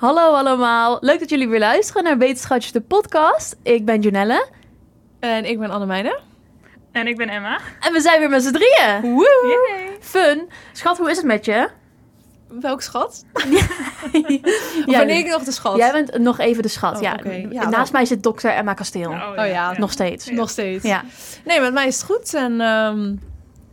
Hallo allemaal, leuk dat jullie weer luisteren naar Wetenschatjes de podcast. Ik ben Janelle En ik ben Annemeijne. En ik ben Emma. en we zijn weer met z'n drieën. Yay. Fun. Schat, hoe is het met je? Welk schat? Ja, Of ben ik nog de schat? Jij bent nog even de schat, Oh, ja. Naast wel. mij zit dokter Emma Kasteel. Oh, Oh ja, Nog steeds. Ja. Nog steeds. Ja. Nee, met mij is het goed. En ehm,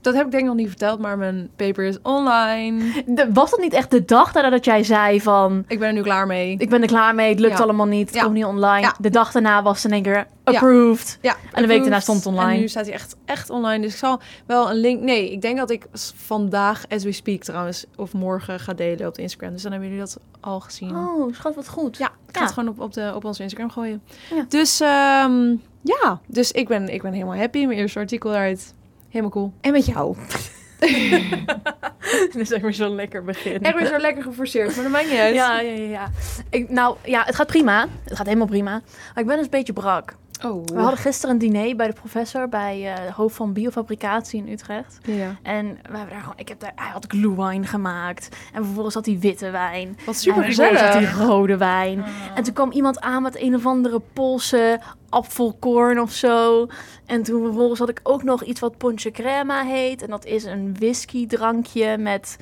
dat heb ik denk ik nog niet verteld, maar mijn paper is online. De- was dat niet echt de dag nadat jij zei van... Ik ben er nu klaar mee. Ik ben er klaar mee, het lukt Ja. allemaal niet, het Ja. komt niet online. Ja. De dag daarna was in één keer approved. Ja, En de week daarna stond het online. En nu staat hij echt, echt online. Dus ik zal wel een link... Nee, ik denk dat ik vandaag, as we speak trouwens, of morgen ga delen op Instagram. Dus dan hebben jullie dat al gezien. Oh, schat, wat goed. Ja, ik ga het gewoon op, op, de, op onze Instagram gooien. Dus ehm, ja, dus ik ben, ik ben helemaal happy. Mijn eerste artikel eruit. Helemaal cool. En met jou. Dat is echt weer zo'n lekker begin. Echt weer zo lekker geforceerd, maar dat maakt niet uit. Ja, ja, ja. ja. Ik, nou, ja, het gaat prima. Het gaat helemaal prima. Maar ik ben dus een beetje brak. Oh. We hadden gisteren een diner bij de professor bij eh, de hoofd van biofabricatie in Utrecht. Ja. En we hebben daar gewoon, ik heb daar, hij had glühwein gemaakt. En vervolgens had hij witte wijn. Wat super en had hij rode wijn. Oh. En toen kwam iemand aan met een of andere Poolse apfelkorn of zo. En toen vervolgens had ik ook nog iets wat ponche crema heet. En dat is een whisky drankje met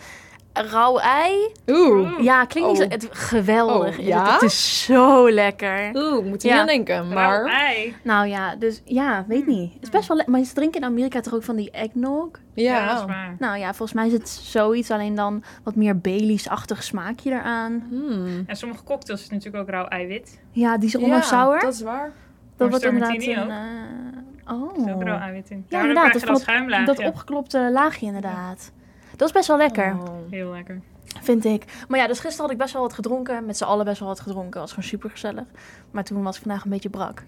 rauw ei. Oeh. Ja, klinkt niet Oh. zo... Het, geweldig. Oh, ja? Het, het is zo lekker. Oeh, moet je Ja. aan denken. Maar... Maar ei. Nou ja, dus ja, weet niet. Het is best wel lekker. Maar ze drinken in Amerika toch ook van die eggnog? Ja, dat is ja. waar. Nou ja, volgens mij is het zoiets. Alleen dan wat meer Baileys-achtig smaakje eraan. Hmm. En sommige cocktails is natuurlijk ook rauw eiwit. Ja, die is ronde sour. dat is waar. dat wordt inderdaad een... ook. eh, Er zit ook rauw oh. eiwit in. Ja, inderdaad. krijg je Dat, dat van schuimlaagje. dat opgeklopte laagje inderdaad. Dat is best wel lekker, Oh. Heel lekker. vind ik. Maar ja, dus gisteren had ik best wel wat gedronken. Met z'n allen best wel wat gedronken. Dat was gewoon super gezellig. Maar toen was ik vandaag een beetje brak.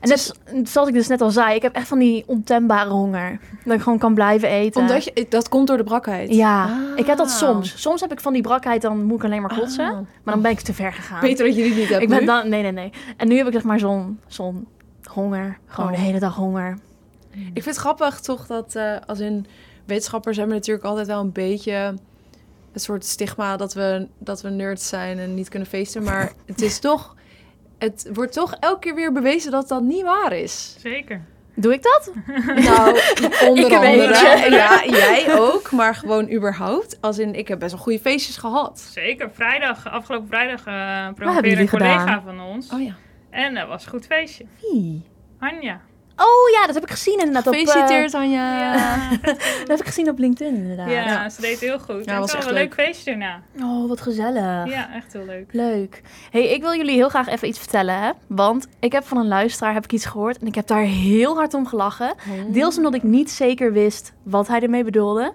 En net, zoals ik dus net al zei, ik heb echt van die ontembare honger. Dat ik gewoon kan blijven eten. Omdat je, dat komt door de brakheid. Ja, Ah. ik heb dat soms. Soms heb ik van die brakheid, dan moet ik alleen maar kotsen. Ah. Maar dan ben ik te ver gegaan. Beter dat je dit niet hebt ik ben nu. dan, nee, nee, nee. En nu heb ik zeg maar zo'n zo'n honger. Gewoon Oh. de hele dag honger. Ik vind het grappig toch dat eh, als in wetenschappers hebben natuurlijk altijd wel een beetje een soort stigma dat we, dat we nerds zijn en niet kunnen feesten. Maar het is toch, het wordt toch elke keer weer bewezen dat dat niet waar is. Zeker. Doe ik dat? Nou, onder Ik andere. Ja, jij ook, maar gewoon überhaupt. Als in, ik heb best wel goede feestjes gehad. Zeker. Vrijdag, afgelopen vrijdag eh hebben promoveerde een collega gedaan? van ons. Oh ja. En dat was een goed feestje. Wie? Hanja. Oh ja, dat heb ik gezien inderdaad. Op, eh, Gefeliciteerd, Anja. Ja, dat heb ik gezien op LinkedIn inderdaad. ja, ze deed heel goed. Ja, en was echt een leuk leuk. feestje daarna. Oh, wat gezellig. Ja, echt heel leuk. Leuk. hey, ik wil jullie heel graag even iets vertellen. Hè? Want ik heb van een luisteraar heb ik iets gehoord. En ik heb daar heel hard om gelachen. Deels omdat ik niet zeker wist wat hij ermee bedoelde.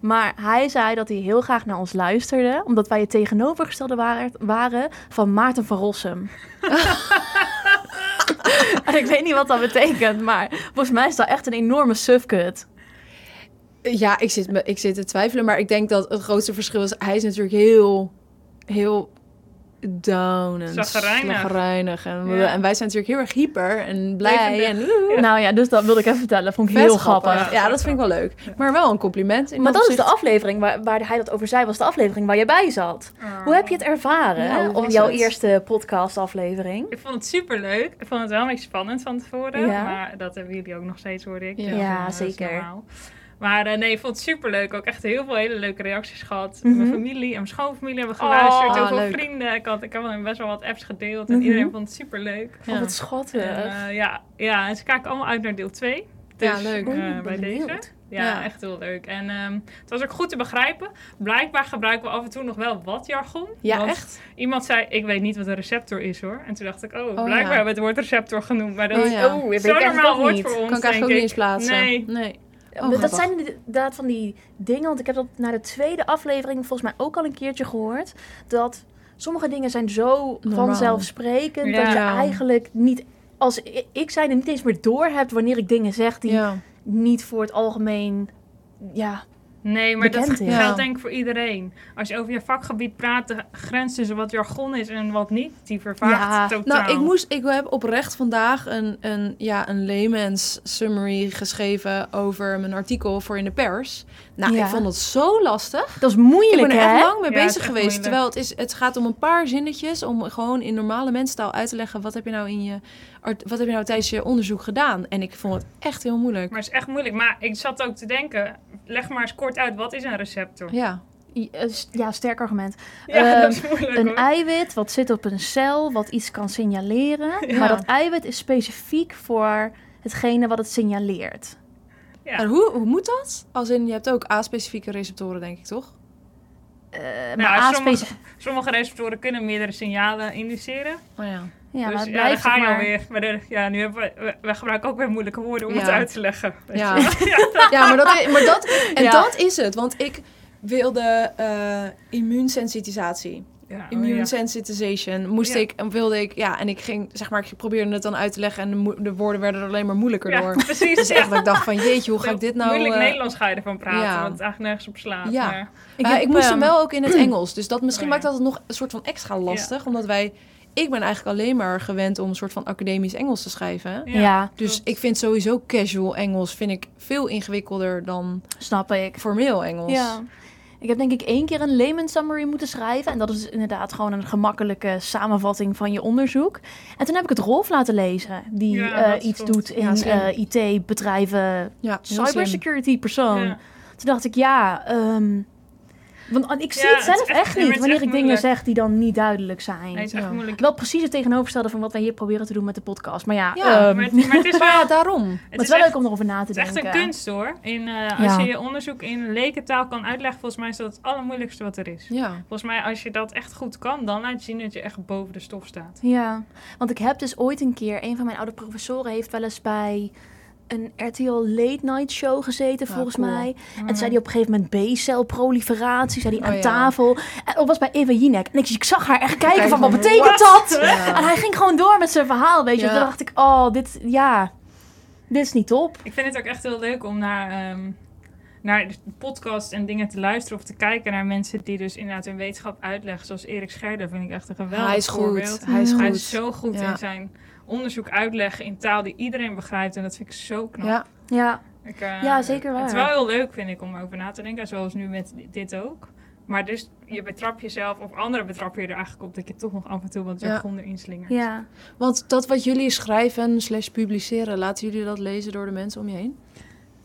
Maar hij zei dat hij heel graag naar ons luisterde. Omdat wij het tegenovergestelde waren, waren van Maarten van Rossum. ik weet niet wat dat betekent. Maar volgens mij is dat echt een enorme sufkut. Ja, ik zit, ik zit te twijfelen, maar ik denk dat het grootste verschil is... Hij is natuurlijk heel, heel down en zaggerijnig. En, Ja. en wij zijn natuurlijk heel erg hyper en blij. En, Ja. Nou ja, dus dat wilde ik even vertellen. Vond ik heel grappig. Ja, dat vind ik wel leuk. Maar wel een compliment. in Maar dat is de aflevering waar, waar hij dat over zei, was de aflevering waar je bij zat. Hoe heb je het ervaren? Ja, op was jouw het? eerste podcastaflevering? Ik vond het super leuk. Ik vond het wel een beetje spannend van tevoren. Ja. Maar dat hebben jullie ook nog steeds, hoorde ik. Ja. Dus, Ja, eh, zeker. normaal. Maar eh, nee, ik vond het super leuk. Ook echt heel veel hele leuke reacties gehad. Mhm. Mijn familie en mijn schoonfamilie hebben geluisterd. Oh, heel veel leuk. vrienden. Ik, had, ik heb wel best wel wat apps gedeeld. En Mhm. iedereen vond het super leuk. Ja. Oh, wat schattig. ja, ja, en ze kijken allemaal uit naar deel 2. Ja, leuk. eh, Oeh, ik ben bij deze. Ja, Ja. echt heel leuk. En ehm, het was ook goed te begrijpen. Blijkbaar gebruiken we af en toe nog wel wat jargon. Ja, Want echt? Iemand zei, ik weet niet wat een receptor is hoor. En toen dacht ik, oh, Oh, blijkbaar ja. hebben we het woord receptor genoemd. Maar dat Oh, is ja. Oh, eigenlijk normaal woord niet. voor ons, Kan ik eigenlijk ook niet eens plaatsen. Nee. nee. Oh, dat zijn inderdaad van die dingen, want ik heb dat na de tweede aflevering volgens mij ook al een keertje gehoord. Dat sommige dingen zijn zo Normaal. vanzelfsprekend Ja. dat je eigenlijk niet, als ik, ik zijn er niet eens meer door hebt wanneer ik dingen zeg die Ja. niet voor het algemeen, ja, Nee, maar bekend dat geldt denk ik voor iedereen. Als je over je vakgebied praat, de grens tussen wat jargon is en wat niet, die vervaagt Ja. totaal. Nou, ik, moest, ik heb oprecht vandaag een, een, ja, een layman's summary geschreven over mijn artikel voor in de pers. Nou, Ja. ik vond het zo lastig. Dat is Ik moeilijk, ben er hè? echt lang mee Ja, bezig geweest. moeilijk. Terwijl het, is, het gaat om een paar zinnetjes om gewoon in normale mensentaal uit te leggen wat heb je nou in je wat heb je nou tijdens je onderzoek gedaan. En ik vond het echt heel moeilijk. Maar het is echt moeilijk. Maar ik zat ook te denken, leg maar eens kort uit, wat is een receptor? Ja, Ja, sterk argument. Ja, Ehm, dat is moeilijk Een hoor. eiwit wat zit op een cel, wat iets kan signaleren. Ja. Maar dat eiwit is specifiek voor hetgene wat het signaleert. Ja. En hoe, hoe moet dat? Als in, je hebt ook A-specifieke receptoren, denk ik, toch? Eh, Nou, maar sommige, sommige receptoren kunnen meerdere signalen induceren. Oh ja. Ja, dus maar het ja, daar ga je maar... alweer. Maar de, ja, nu hebben we, we, we gebruiken ook weer moeilijke woorden om Ja. het uit te leggen. weet Ja. je. ja, maar dat, maar dat, en Ja. dat is het. Want ik wilde eh immuunsensitisatie. Ja, oh Immune ja. sensitization moest Ja. ik, wilde ik, ja, en ik ging, zeg maar, ik probeerde het dan uit te leggen en de, de woorden werden er alleen maar moeilijker Ja, door. precies. Dus echt dat ik dacht van, jeetje, hoe ga ik dit nou... Moeilijk eh, Nederlands ga je ervan praten, ja. want het eigenlijk nergens op slaat. Ja. Maar, Ik, ik moest hem wel ook in het Engels, dus dat misschien Oh, maakt dat het nog een soort van extra lastig, omdat wij, ik ben eigenlijk alleen maar gewend om een soort van academisch Engels te schrijven. Ja, Dus klopt. ik vind sowieso casual Engels vind ik veel ingewikkelder dan snap ik. formeel Engels. Ja. Ik heb denk ik één keer een layman summary moeten schrijven. En dat is inderdaad gewoon een gemakkelijke samenvatting van je onderzoek. En toen heb ik het Rolf laten lezen. Die Ja, eh, iets goed. doet in Ja, slim. eh, IT-bedrijven, Ja, heel slim. cybersecurity persoon. Ja. Toen dacht ik, ja... ehm, want ik zie Ja, het zelf echt- niet wanneer echt ik dingen zeg die dan niet duidelijk zijn. Nee, het is echt moeilijk. Wel precies het tegenovergestelde van wat wij hier proberen te doen met de podcast. Maar ja, Ja, ehm, Maar het, maar het is wel... daarom. Het het is wel echt, leuk om erover na te het is echt denken. een kunst hoor. In, eh, als je je onderzoek in lekentaal kan uitleggen, volgens mij is dat het allermoeilijkste wat er is. Ja. Volgens mij, als je dat echt goed kan, dan laat je zien dat je echt boven de stof staat. Ja, want ik heb dus ooit een keer, een van mijn oude professoren heeft wel eens bij een RTL Late Night Show gezeten, Ja, volgens cool. mij. En toen zei hij op een gegeven moment B-cel proliferatie, zei hij aan Oh, ja. tafel. En dat was bij Eva Jinek. En ik, ik zag haar echt kijken Kijk van, wat betekent what? dat? Ja. En hij ging gewoon door met zijn verhaal, weet je. Ja. Toen dacht ik, oh, dit, ja, dit is niet top. Ik vind het ook echt heel leuk om naar, ehm naar de podcast en dingen te luisteren of te kijken naar mensen die dus inderdaad hun wetenschap uitleggen. Zoals Erik Scherder vind ik echt een geweldig Hij is goed. Hij is Mm. Hij goed. is zo goed Ja. in zijn onderzoek uitleggen in taal die iedereen begrijpt. En dat vind ik zo knap. Ja, Ja, Ik, eh, Ja, zeker waar. Het is wel heel leuk, vind ik, om over na te denken. Zoals nu met di- dit ook. Maar dus je betrapt jezelf, of anderen betrappen je er eigenlijk op... dat je toch nog af en toe wat Ja. jargon erin slingert. ja. want dat wat jullie schrijven slash publiceren, laten jullie dat lezen door de mensen om je heen?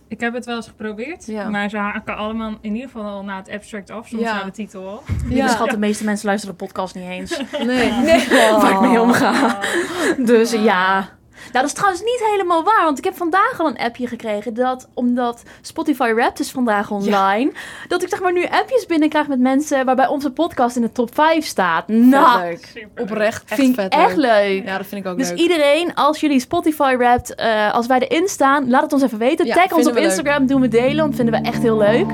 Ik heb het wel eens geprobeerd. Ja. Maar ze haken allemaal in ieder geval al na het abstract af. Soms Ja. na de titel al. Lieve schat, de meeste mensen luisteren de podcast niet eens. Nee, nee. Waar ik mee omga. Oh. Dus ja. Nou, dat is trouwens niet helemaal waar. Want ik heb vandaag al een appje gekregen. Dat omdat Spotify Wrapped is vandaag online. Dat ik zeg maar nu appjes binnenkrijg met mensen. Waarbij onze podcast in de top 5 staat. Nou, leuk. Super Oprecht, echt vind ik vet echt leuk. leuk. Ja, dat vind ik ook Dus leuk. iedereen, als jullie Spotify Wrapped, eh, als wij erin staan, laat het ons even weten. Ja, Tag ons op leuk. Instagram, doen we delen. Want vinden we echt heel leuk.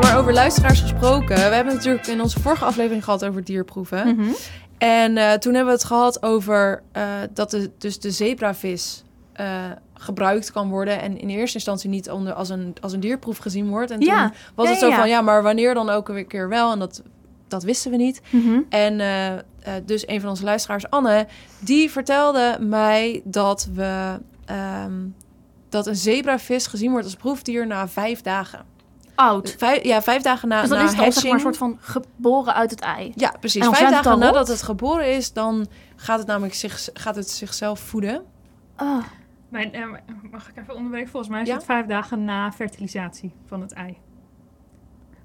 Ja, maar over luisteraars gesproken. We hebben natuurlijk in onze vorige aflevering gehad over dierproeven. Mhm. En eh, toen hebben we het gehad over eh, dat de, dus de zebravis eh, gebruikt kan worden. En in eerste instantie niet onder, als, een, als een dierproef gezien wordt. En Ja. toen was Ja, het zo ja, van, ja, maar wanneer dan ook een keer wel? En dat, dat wisten we niet. Mhm. En dus een van onze luisteraars, Anne, die vertelde mij dat we... ehm, dat een zebravis gezien wordt als proefdier na vijf dagen. Oud. Vijf, ja, vijf dagen na, Dus dan na is het al zeg maar een soort van geboren uit het ei. Ja, precies. En Vijf het dagen nadat het geboren is, dan gaat het namelijk zich, gaat het zichzelf voeden. Ah. Mijn, eh, mag ik even onderbreken? Volgens mij is Ja? het vijf dagen na fertilisatie van het ei.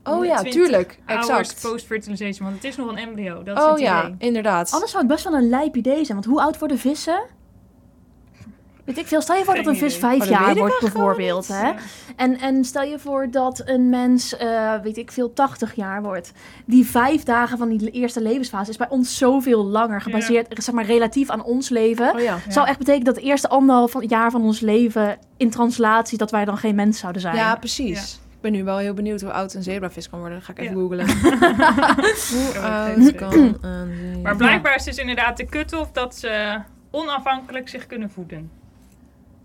Oh ja, 20 tuurlijk. Exact. post-fertilization, want het is nog een embryo. Dat is Oh het ja, idee. inderdaad. Anders zou het best wel een lijp idee zijn. Want hoe oud worden vissen? Weet ik veel. Stel je voor Geen dat een vis idee. vijf Oh, jaar wordt bijvoorbeeld. Hè? En, en stel je voor dat een mens, eh, weet ik veel, 80 jaar wordt. Die vijf dagen van die eerste levensfase is bij ons zoveel langer. Gebaseerd, zeg maar, relatief aan ons leven. Oh ja. Ja. Zou echt betekenen dat de eerste anderhalf van- jaar van ons leven in translatie, dat wij dan geen mens zouden zijn. Ja, precies. Ik ben nu wel heel benieuwd hoe oud een zebravis kan worden. Dat ga ik even Ja. googlen. hoe heb oud geen idee. kan een Maar blijkbaar is dus inderdaad de cut-off dat ze onafhankelijk zich kunnen voeden.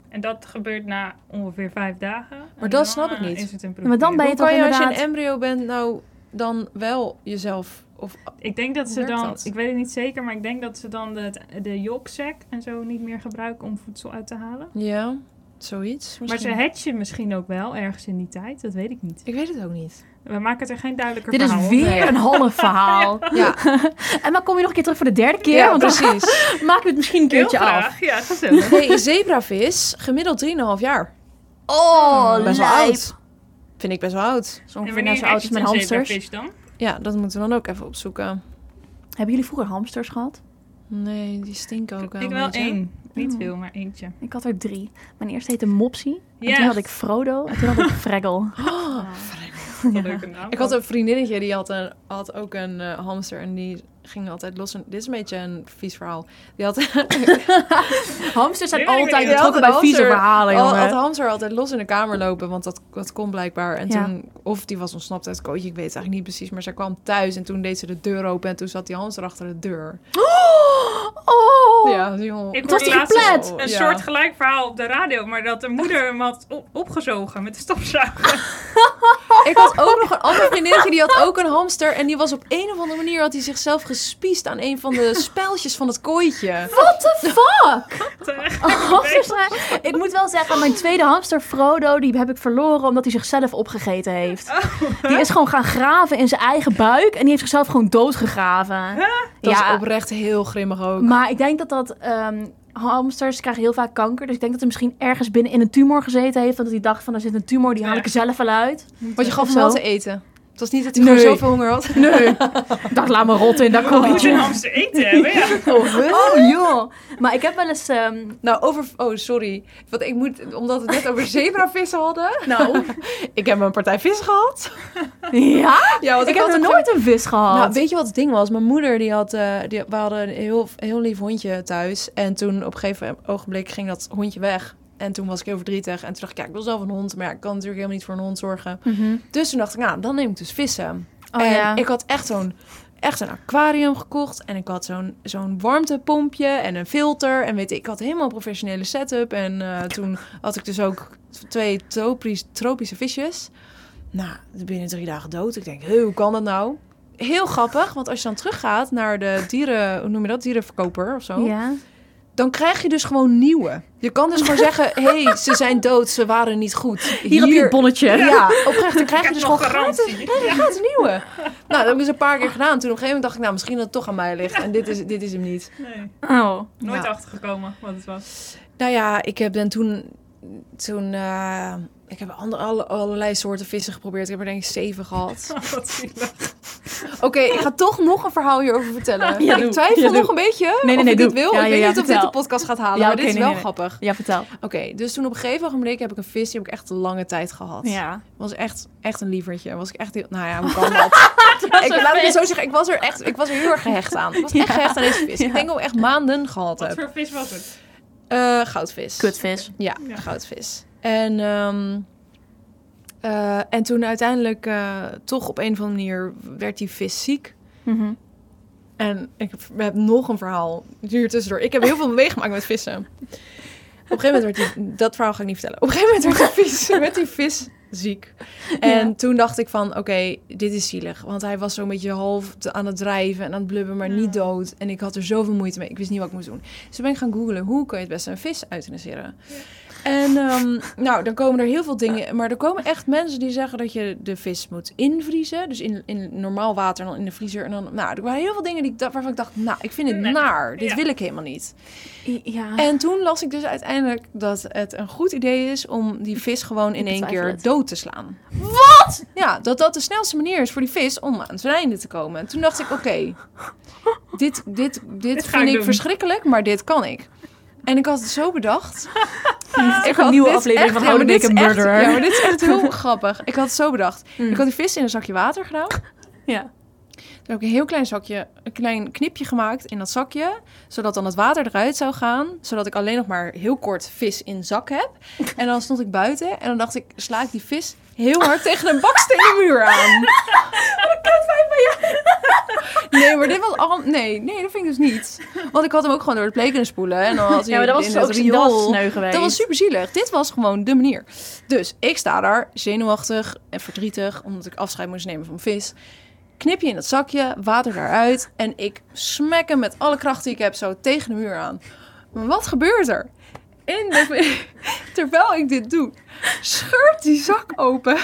En dat gebeurt na ongeveer vijf dagen. En dat snap ik niet. Is het een Ja, maar dan ben je Hoe toch kan je als je een embryo bent nou dan wel jezelf... Of, Ik denk dat ze dan, dat? ik weet het niet zeker, maar ik denk dat ze dan de, de yolksac en zo niet meer gebruiken om voedsel uit te halen. ja, zoiets Maar ze misschien. hatchen misschien ook wel ergens in die tijd, dat weet ik niet. Ik weet het ook niet. We maken het er geen duidelijker Dit is verhaal weer een half verhaal. Ja, En dan kom je nog een keer terug voor de derde keer. ja want precies. maken we het misschien een Heel keertje af. ja, gezellig. Nee, zebravis, gemiddeld 3,5 jaar. Oh, Best wel oud. Vind ik best wel oud. Zo En ongeveer wanneer net zo oud als mijn een hamsters. dan? Ja, dat moeten we dan ook even opzoeken. Hebben jullie vroeger hamsters gehad? Nee, die stinken ook wel ik wel één. Niet Oh. veel, maar eentje. Ik had er drie. Mijn eerste heette Mopsy. En Ja. toen had ik Frodo. En toen had ik Fraggle. Oh, Wat Ja. een leuke naam. Ik had een vriendinnetje die had, een, had ook een eh, hamster en die ging altijd los. En, dit is een beetje een vies verhaal. Die had, Hamsters zijn ik altijd betrokken bij vieze verhalen, al, had de hamster altijd los in de kamer lopen, want dat, dat kon blijkbaar. En Ja. toen, of die was ontsnapt uit het kootje, ik weet het eigenlijk niet precies. Maar zij kwam thuis en toen deed ze de deur open en toen zat die hamster achter de deur. Oh! Ja, die jongen. Ik Het was? Een Ja. soort gelijk verhaal op de radio, maar dat de moeder hem had op- opgezogen met de stofzuiger. Ik had ook nog een andere vriendinnetje, die had ook een hamster. En die was op een of andere manier, had hij zichzelf gespiest aan een van de spijltjes van het kooitje. What the fuck? Terecht. Hamsters zijn... Ik moet wel zeggen, mijn tweede hamster Frodo, die heb ik verloren omdat hij zichzelf opgegeten heeft. Die is gewoon gaan graven in zijn eigen buik en die heeft zichzelf gewoon doodgegraven. Dat ja, is oprecht heel grimmig ook. maar ik denk dat dat... ehm, hamsters krijgen heel vaak kanker. Dus ik denk dat hij misschien ergens binnen in een tumor gezeten heeft. Want hij dacht van, er zit een tumor, die haal ik er zelf wel uit. Want je gaf hem wel te eten. Het was niet dat hij Nee. gewoon zoveel honger had. Nee. ik dacht, laat me rotten in dat Moet je een kooitje. hamster eten hebben, ja. Oh joh. Maar ik heb wel eens... ehm, Nou, over... Oh, sorry. Want ik moet... Omdat we het net over zebravissen hadden. nou, Ik heb een partij vis gehad. ja? Ja, want Ik heb had nog op nooit een vis gehad. Nou, weet je wat het ding was? Mijn moeder, die had, eh, die, we hadden een heel, heel lief hondje thuis. En toen op een gegeven ogenblik ging dat hondje weg. En toen was ik heel verdrietig. En toen dacht ik, ja, ik wil zelf een hond. Maar ja, ik kan natuurlijk helemaal niet voor een hond zorgen. Mhm. Dus toen dacht ik, nou, dan neem ik dus vissen. Oh en ja. ik had echt zo'n echt een aquarium gekocht. En ik had zo'n zo'n warmtepompje en een filter. En weet ik, ik had helemaal een professionele setup. En eh, toen had ik dus ook twee tropisch, tropische visjes. Nou, binnen drie dagen dood. Ik denk, "Huh, hoe kan dat nou? Heel grappig, want als je dan teruggaat naar de dieren, hoe noem je dat, dierenverkoper of zo, Ja. Dan krijg je dus gewoon nieuwe. Je kan dus gewoon zeggen, hé, hey, ze zijn dood, ze waren niet goed. Hier, heb je het bonnetje. Ja, oprecht, dan krijg je dus nog gewoon gratis, je gratis nieuwe. Nou, dat heb ik dus een paar keer gedaan. Toen op een gegeven moment dacht ik, nou, misschien dat het toch aan mij ligt. En dit is, dit is hem niet. Nee, Oh. nooit Ja. achtergekomen wat het was. Nou ja, ik heb dan toen... toen eh, ik heb ander, alle, allerlei soorten vissen geprobeerd. Ik heb er denk ik zeven gehad. Oh, wat zielig. Oké, ik ga toch nog een verhaal hierover vertellen. Ja, ik twijfel Ja, nog doe. een beetje nee, of nee, ik dit wil. Ja, ik ja, weet ja, niet of dit de podcast gaat halen, Ja, maar dit is nee, wel nee, nee. grappig. Ja, vertel. Oké, dus toen op een gegeven ogenblik heb ik een vis, die heb ik echt lange tijd gehad. Ja. was echt, echt een lievertje. Was ik echt heel, nou ja, hoe kan dat? ik, laat ik het zo zeggen, ik was er echt, ik was er heel erg gehecht aan. Ik was echt gehecht aan deze vis. Ik denk ook echt maanden gehad Wat heb. voor vis was het? Eh, goudvis. Kutvis. Ja, Ja. goudvis. En, ehm, eh, en toen uiteindelijk eh, toch op een of andere manier werd die vis ziek. Mhm. En ik heb, we hebben nog een verhaal hier tussendoor. Ik heb heel veel meegemaakt met vissen. Op een gegeven moment werd die... Dat verhaal ga ik niet vertellen. Op een gegeven moment werd die vis, werd die vis ziek. En Ja. toen dacht ik van, oké, dit is zielig. Want hij was zo'n beetje half aan het drijven en aan het blubben, maar niet Ja. dood. En ik had er zoveel moeite mee. Ik wist niet wat ik moest doen. Dus toen ben ik gaan googlen, hoe kan je het beste een vis euthaniseren? En ehm, nou, dan komen er heel veel dingen. Maar er komen echt mensen die zeggen dat je de vis moet invriezen. Dus in, in normaal water en dan in de vriezer. En dan, nou, er waren heel veel dingen die ik, waarvan ik dacht, nou, ik vind het Nee. naar. Dit Ja. wil ik helemaal niet. Ja. En toen las ik dus uiteindelijk dat het een goed idee is om die vis gewoon in één keer het. dood te slaan. Wat? Ja, dat dat de snelste manier is voor die vis om aan zijn einde te komen. En toen dacht ik, oké, dit, dit, dit, vind ik ik doen. verschrikkelijk, maar dit kan ik. En ik had het zo bedacht. ik had een nieuwe aflevering van echt- Murderer. Ja, maar dit is echt heel grappig. Ik had het zo bedacht. Mm. Ik had die vis in een zakje water gedaan. Ja. Heb ik een heel klein zakje, een klein knipje gemaakt in dat zakje. Zodat dan het water eruit zou gaan. Zodat ik alleen nog maar heel kort vis in zak heb. En dan stond ik buiten en dan dacht ik, sla ik die vis heel hard tegen een bakstenen muur aan. Kijk, vijf Nee, maar dit was al... Nee, nee, dat vind ik dus niet. Want ik had hem ook gewoon door het pleeg kunnen spoelen. En dan had hij Ja, maar dat was in ook riool. was sneu geweest. Dat was super zielig. Dit was gewoon de manier. Dus ik sta daar, zenuwachtig en verdrietig, omdat ik afscheid moest nemen van vis. Knip je in het zakje, water daaruit en ik smek hem met alle kracht die ik heb zo tegen de muur aan. Maar wat gebeurt er? In de, terwijl ik dit doe, scheurt die zak open,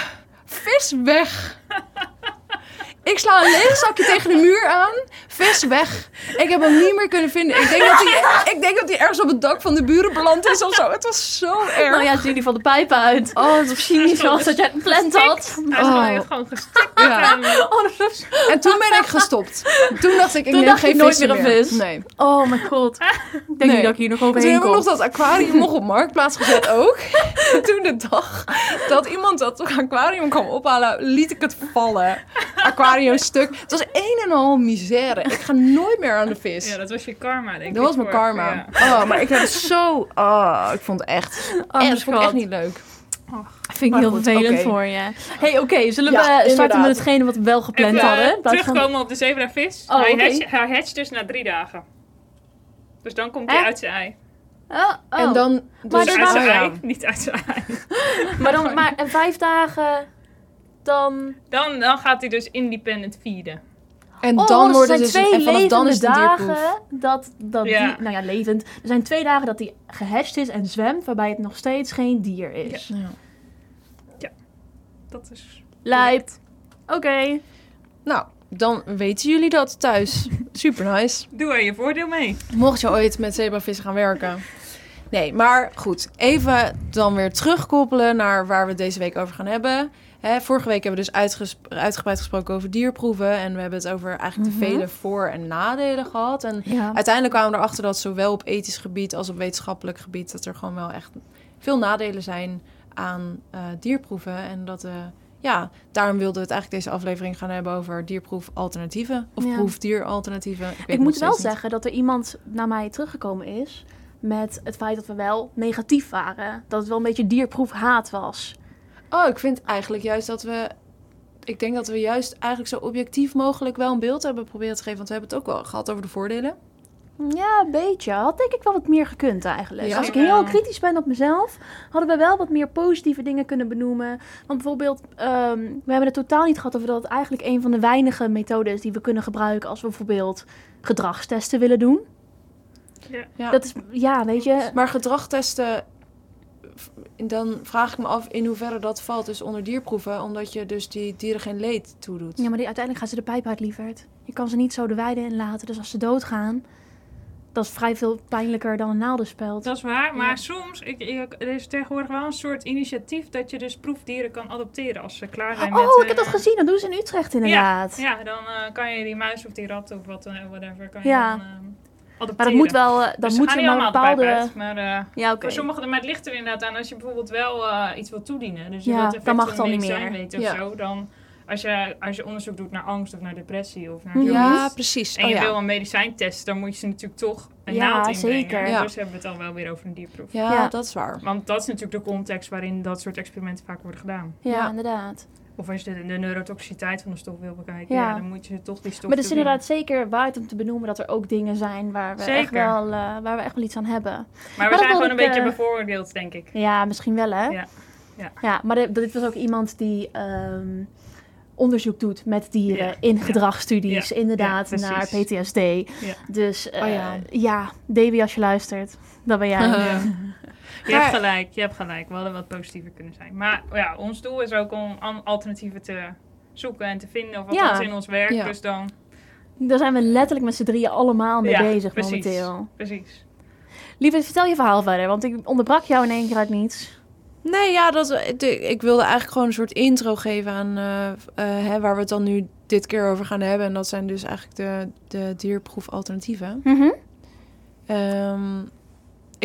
vis weg. Ik sla een leeg zakje tegen de muur aan. Vis weg. Ik heb hem niet meer kunnen vinden. Ik denk dat hij, ik denk dat hij ergens op het dak van de buren beland is of zo. Het was zo erg. Nou ja, jullie van de pijpen uit. Oh, het was Cynisch zoals dat jij het gepland had. Hij is Oh. gewoon, gewoon gestikt. Ja. Oh. En toen ben ik gestopt. Toen dacht ik, ik Toen neem dacht je geen nooit meer een vis? Nee. oh mijn god. Ik denk Nee. niet dat ik hier nog Toen overheen hebben we kom. nog dat aquarium nog op marktplaats gezet ook. En toen de dag dat iemand dat aquarium kwam ophalen, liet ik het vallen. Aquarium stuk. Het was een en al misère. Ik ga nooit meer aan de vis. Ja, dat was je karma, denk ik. dat was mijn voor- karma. ja. Oh, maar ik heb het zo... Oh, ik vond het echt... Oh, echt, vond ik echt niet leuk. Vind ik Maar heel goed, vervelend voor je. hey, oké. zullen Ja, we starten inderdaad. met hetgene wat we wel gepland Even, hadden? eh, In plaats van- terugkomen op de zebravis. Oh, hij, hatcht, hij hatcht dus na drie dagen. Dus dan komt hij uit zijn ei. Oh, oh. En dan... Maar Dus uit waren- zijn ei, niet uit zijn ei. Maar, dan, maar en vijf dagen, dan... Dan, dan gaat hij dus independent feeden. En Oh, dan dus er zijn dus... twee En vanaf levende dan is dagen dat, dat Ja. die... Nou ja, levend. Er zijn twee dagen dat hij gehatcht is en zwemt, waarbij het nog steeds geen dier is. Ja. Dat is... Lijp. Oké. Nou, dan weten jullie dat thuis. Super nice. Doe er je voordeel mee. Mocht je ooit met zebravissen gaan werken. Nee, maar goed. Even dan weer terugkoppelen naar waar we het deze week over gaan hebben. Hè, vorige week hebben we dus uitges- uitgebreid gesproken over dierproeven. En we hebben het over eigenlijk de Mhm. vele voor- en nadelen gehad. En Ja. uiteindelijk kwamen we erachter dat zowel op ethisch gebied als op wetenschappelijk gebied... dat er gewoon wel echt veel nadelen zijn aan eh, dierproeven. En dat... eh ja, daarom wilden we het eigenlijk deze aflevering gaan hebben over dierproefalternatieven. Of Ja. proefdieralternatieven. Ik, moet wel niet. zeggen dat er iemand naar mij teruggekomen is met het feit dat we wel negatief waren. Dat het wel een beetje dierproefhaat was. Oh, ik vind eigenlijk juist dat we. Ik denk dat we juist eigenlijk zo objectief mogelijk wel een beeld hebben proberen te geven. Want we hebben het ook wel gehad over de voordelen. Ja, een beetje. Had denk ik wel wat meer gekund eigenlijk. Ja? Als ik heel kritisch ben op mezelf, hadden we wel wat meer positieve dingen kunnen benoemen. Want bijvoorbeeld, ehm, we hebben het totaal niet gehad over dat het eigenlijk een van de weinige methoden is die we kunnen gebruiken als we bijvoorbeeld gedragstesten willen doen. Ja. Dat is, ja, weet je. Maar gedragtesten. Dan vraag ik me af in hoeverre dat valt dus onder dierproeven. Omdat je dus die dieren geen leed toedoet. Ja, maar die, uiteindelijk gaan ze de pijp uit, lieverd. Je kan ze niet zo de weide in laten. Dus als ze doodgaan, dat is vrij veel pijnlijker dan een naaldenspeld. Dat is waar, maar Ja. soms, ik, ik- er is tegenwoordig wel een soort initiatief dat je dus proefdieren kan adopteren als ze klaar zijn met... Oh, ik heb dat eh, gezien. Dat doen ze in Utrecht inderdaad. Ja, dan eh, kan je die muis of die rat of wat, eh, whatever, kan je Ja. dan eh, adopteren. Maar dat moet wel, eh, dan Dus moet je niet maar bepaalde... uit, maar eh, Ja, voor sommigen, maar het ligt er inderdaad aan als je bijvoorbeeld wel eh, iets wil toedienen. Dus je Ja, wilt dan effect mag van het al niet meer. weten of zo, dan als je, als je onderzoek doet naar angst of naar depressie of naar Ja. zoiets, precies. en Oh, je ja. wil een medicijn testen, dan moet je ze natuurlijk toch een Ja, naald inbrengen. zeker. Ja. Dus hebben we het al wel weer over een dierproef. ja, Ja. dat is waar. Want dat is natuurlijk de context waarin dat soort experimenten vaak worden gedaan. Ja, Ja. inderdaad. Of als je de, de neurotoxiciteit van de stof wil bekijken, Ja. ja. dan moet je toch die stof Maar het is inderdaad zeker waard om te benoemen dat er ook dingen zijn waar we, echt wel, eh, waar we echt wel iets aan hebben. Maar we Maar zijn gewoon een beetje eh, bevoordeeld, denk ik. Ja, misschien wel hè? Ja. Ja. ja maar dit, dit was ook iemand die ehm, onderzoek doet met dieren Ja. in Ja. gedragsstudies, Ja. inderdaad, Ja, naar. PTSD. Dus eh, Oh ja. ja. Davy als je luistert, dat ben jij. Je hebt gelijk, je hebt gelijk. We hadden wat positiever kunnen zijn. Maar ja, ons doel is ook om alternatieven te zoeken en te vinden. Of wat Ja. in ons werk. Ja. Dus dan, Daar zijn we letterlijk met z'n drieën allemaal mee Ja, bezig precies. momenteel. precies. Lieve, vertel je verhaal verder, want ik onderbrak jou in één keer uit niets. Nee, ja, dat, ik wilde eigenlijk gewoon een soort intro geven aan eh, eh, hè, waar we het dan nu dit keer over gaan hebben. En dat zijn dus eigenlijk de, de dierproefalternatieven. Mhm. Ehm,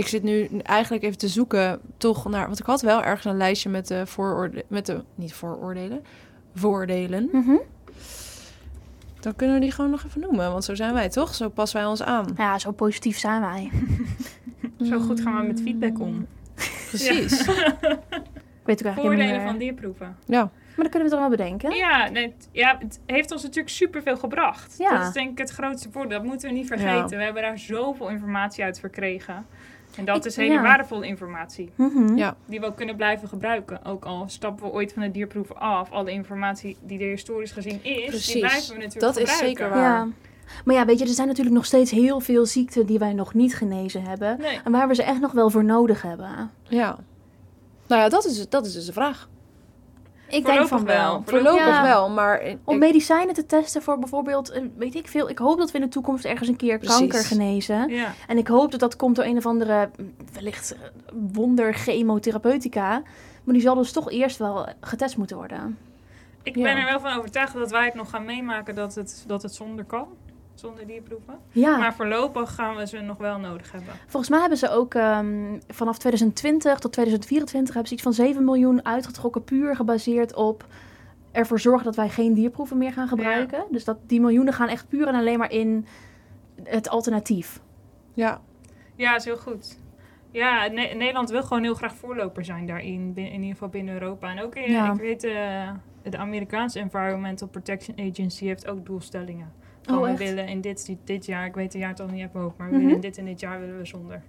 ik zit nu eigenlijk even te zoeken toch naar... Want ik had wel ergens een lijstje met de vooroordelen... Met de, niet vooroordelen, voordelen. Mhm. Dan kunnen we die gewoon nog even noemen. Want zo zijn wij, toch? Zo passen wij ons aan. Ja, zo positief zijn wij. Zo goed gaan we met feedback om. Precies. Ik weet ook eigenlijk Voordelen niet van meer. dierproeven. Ja. Maar dan kunnen we het toch wel bedenken? Ja, nee, het- ja, het heeft ons natuurlijk superveel gebracht. Ja. Dat is denk ik het grootste voordeel. Dat moeten we niet vergeten. We hebben daar zoveel informatie uit verkregen. En dat Ik- is hele ja. waardevolle informatie. Mhm. Ja. Die we ook kunnen blijven gebruiken. Ook al stappen we ooit van de dierproeven af. Alle informatie die er historisch gezien is, Precies. die blijven we natuurlijk Dat is gebruiken. zeker waar. Ja. Maar ja, weet je, er zijn natuurlijk nog steeds heel veel ziekten die wij nog niet genezen hebben. Nee. En waar we ze echt nog wel voor nodig hebben. Ja. Nou ja, dat is, dat is dus de vraag. Ik denk Voorlopig van wel. wel. Voorlopig Ja. wel, maar... ik- Om medicijnen te testen voor bijvoorbeeld, eh, weet ik veel. Ik hoop dat we in de toekomst ergens een keer Precies. kanker genezen. Ja. En ik hoop dat dat komt door een of andere, mm, wellicht eh, wonder chemotherapeutica. Maar die zal dus toch eerst wel getest moeten worden. Ik Ja. ben er wel van overtuigd dat wij het nog gaan meemaken dat het, dat het zonder kan. Zonder dierproeven. Ja, Maar voorlopig gaan we ze nog wel nodig hebben. volgens mij hebben ze ook ehm, vanaf 2020 tot 2024 hebben ze iets van 7 miljoen uitgetrokken. Puur gebaseerd op ervoor zorgen dat wij geen dierproeven meer gaan gebruiken. Dus dat die miljoenen gaan echt puur en alleen maar in het alternatief. Ja, Ja, is heel goed. Ja, Ne- Nederland wil gewoon heel graag voorloper zijn daarin. In ieder geval binnen Europa. En ook in, Ja. ik weet, eh, de Amerikaanse Environmental Protection Agency heeft ook doelstellingen. Oh, we willen in dit, dit, jaar, ik weet de jaartal niet uit mijn hoofd, maar we Mhm. willen in dit en dit jaar willen we zonder.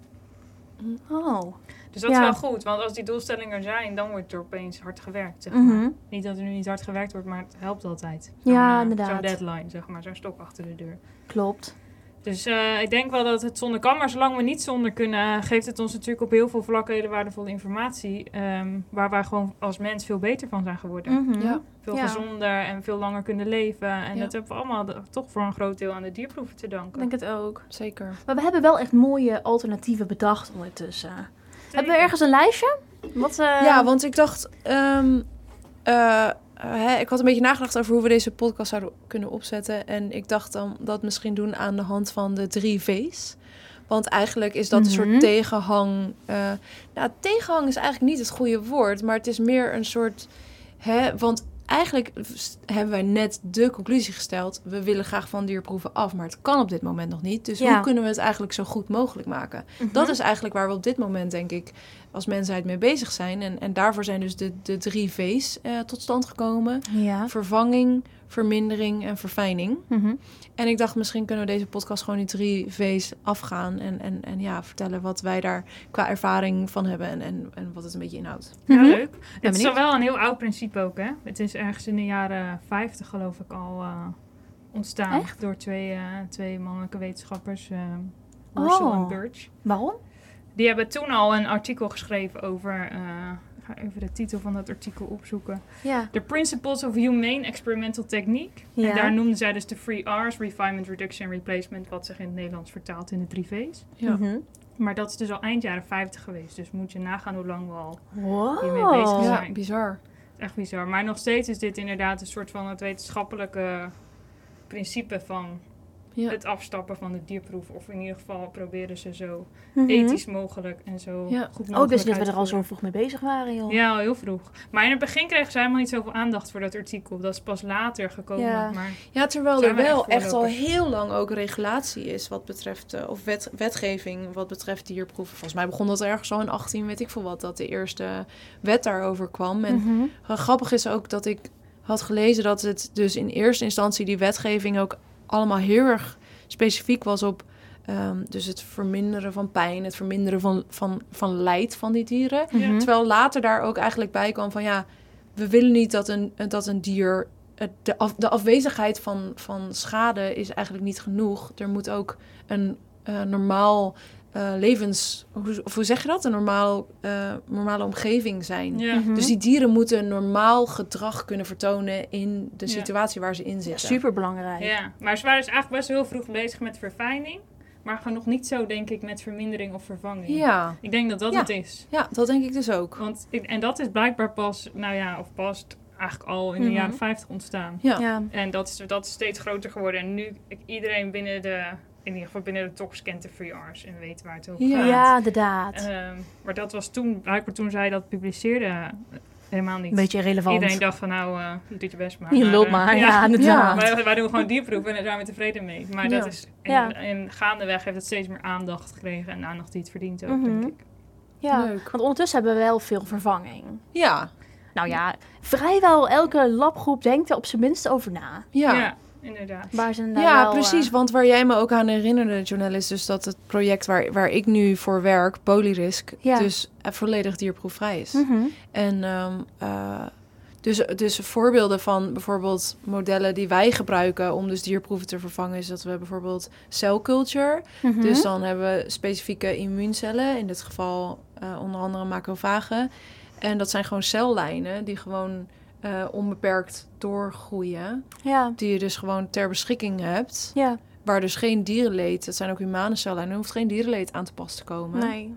Oh. Dus dat Ja. is wel goed, want als die doelstellingen er zijn, dan wordt er opeens hard gewerkt. Zeg maar. Mhm. Niet dat er nu niet hard gewerkt wordt, maar het helpt altijd. Ja, eh, inderdaad. Zo'n deadline, zeg maar, zo'n stok achter de deur. Klopt. Dus eh, ik denk wel dat het zonder kan, maar zolang we niet zonder kunnen, geeft het ons natuurlijk op heel veel vlakken hele waardevolle informatie. ehm, waar wij gewoon als mens veel beter van zijn geworden. Mhm. ja. Veel Ja. gezonder en veel langer kunnen leven. En Ja. dat hebben we allemaal de- toch voor een groot deel aan de dierproeven te Ik danken. denk het ook. zeker. Maar we hebben wel echt mooie alternatieven bedacht ondertussen. Hebben we ergens een lijstje? Wat, eh, Ja, want ik dacht... ehm, eh, hè, ik had een beetje nagedacht over hoe we deze podcast zouden kunnen opzetten. En ik dacht dan dat misschien doen aan de hand van de drie V's. Want eigenlijk is dat een Mhm. soort tegenhang. eh, nou, tegenhang is eigenlijk niet het goede woord, maar het is meer een soort. Hè, want eigenlijk hebben wij net de conclusie gesteld: we willen graag van dierproeven af, maar het kan op dit moment nog niet. Dus Ja. hoe kunnen we het eigenlijk zo goed mogelijk maken? Mhm. Dat is eigenlijk waar we op dit moment, denk ik, als mensheid mee bezig zijn. En, en daarvoor zijn dus de, de drie V's eh, tot stand gekomen: Ja. vervanging, vermindering en verfijning. Mhm. En ik dacht, misschien kunnen we deze podcast gewoon die drie V's afgaan. En, en, en ja, vertellen wat wij daar qua ervaring van hebben en, en, en wat het een beetje inhoudt. Ja, Mhm. leuk. Het is al wel een heel oud principe ook, hè? Het is ergens in de jaren 50, geloof ik, al eh, ontstaan. Echt? Door twee, eh, twee mannelijke wetenschappers, eh Russell Oh. en Birch. Waarom? Die hebben toen al een artikel geschreven over... ik ga even de titel van dat artikel opzoeken. Ja. The Principles of Humane Experimental Technique. Ja. En daar noemden zij dus de Three R's, Refinement, Reduction en Replacement... wat zich in het Nederlands vertaalt in de drie V's. Ja. Mhm. Maar dat is dus al eind jaren 50 geweest. Dus moet je nagaan hoe lang we al... Wow. Hiermee bezig zijn. Ja, bizar. Echt bizar. Maar nog steeds is dit inderdaad een soort van het wetenschappelijke principe van Ja. het afstappen van de dierproef. Of in ieder geval proberen ze zo Mhm. ethisch mogelijk en zo Ja. goed mogelijk Oh, dus dat we er al zo vroeg mee bezig waren, joh. Ja, al heel vroeg. Maar in het begin kregen ze helemaal niet zoveel aandacht voor dat artikel. Dat is pas later gekomen. Ja. Maar Ja, terwijl er we wel echt echt al heel lang ook regulatie is wat betreft, eh, of wet, wetgeving wat betreft dierproeven. Volgens mij begon dat ergens al in 18, weet ik veel wat, dat de eerste wet daarover kwam. En Mhm. Grappig is ook dat ik had gelezen dat het dus in eerste instantie die wetgeving ook allemaal heel erg specifiek was op ehm, dus het verminderen van pijn, het verminderen van, van, van lijdt van die dieren. Mhm. Terwijl later daar ook eigenlijk bij kwam van ja, we willen niet dat een, dat een dier. De, af, de afwezigheid van, van schade is eigenlijk niet genoeg. Er moet ook een eh, normaal eh, levens. Hoe, of hoe zeg je dat? Een normaal, eh, normale omgeving zijn. ja. Mhm. Dus die dieren moeten een normaal gedrag kunnen vertonen in de Ja. situatie waar ze in zitten. Super belangrijk. ja, maar ze waren dus eigenlijk best wel heel vroeg bezig met verfijning. Maar gewoon nog niet zo, denk ik, met vermindering of vervanging. Ja, Ik denk dat dat Ja. het is. ja, dat denk ik dus ook. Want, ik- en dat is blijkbaar pas, nou ja, of pas eigenlijk al in de Mhm. jaren 50 ontstaan. Ja. Ja. En dat is, dat is steeds groter geworden. En nu iedereen binnen de, in ieder geval binnen de talks kent de free R's en weet waar het over gaat. Ja, inderdaad. Ehm, maar dat was toen, blijkbaar toen zij dat publiceerde, helemaal niet. Beetje relevant. Iedereen dacht van nou, eh, je doet je best maar. Je Maar, loopt eh, maar, ja, inderdaad. Wij, wij doen gewoon dierproeven en daar zijn we tevreden mee. Maar dat is, en, Ja. en gaandeweg heeft het steeds meer aandacht gekregen en aandacht die het verdient ook, Mhm. denk ik. Ja, Leuk. want ondertussen hebben we wel veel vervanging. Ja, Nou ja, vrijwel elke labgroep denkt er op zijn minst over na. ja. Ja, inderdaad. Waar ze Ja, wel, precies. eh, Want waar jij me ook aan herinnerde, is dus dat het project waar, waar ik nu voor werk, Polyrisk, Ja. dus eh, volledig dierproefvrij is. mhm. En ehm, eh, dus, dus voorbeelden van bijvoorbeeld modellen die wij gebruiken om dus dierproeven te vervangen, is dat we bijvoorbeeld celculture. Mhm. Dus dan hebben we specifieke immuuncellen, in dit geval eh, onder andere macrofagen. En dat zijn gewoon cellijnen die gewoon eh, onbeperkt doorgroeien. Ja, Die je dus gewoon ter beschikking hebt. ja, Waar dus geen dierenleed, dat zijn ook humane cellijnen, er hoeft geen dierenleed aan te pas te komen. nee.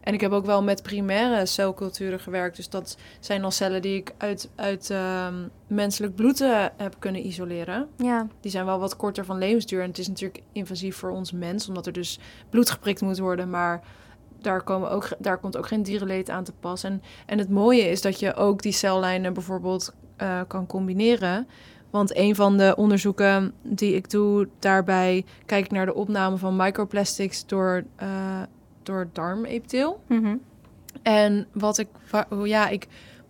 En ik heb ook wel met primaire celculturen gewerkt. Dus dat zijn dan cellen die ik uit, uit ehm, menselijk bloed eh, heb kunnen isoleren. Ja, Die zijn wel wat korter van levensduur. En het is natuurlijk invasief voor ons mens, omdat er dus bloed geprikt moet worden. Maar daar, komen ook, daar komt ook geen dierenleed aan te pas. En, en het mooie is dat je ook die cellijnen bijvoorbeeld eh, kan combineren. Want een van de onderzoeken die ik doe, daarbij kijk ik naar de opname van microplastics door, eh door darmepitheel. mhm. En wat ik, ja, ik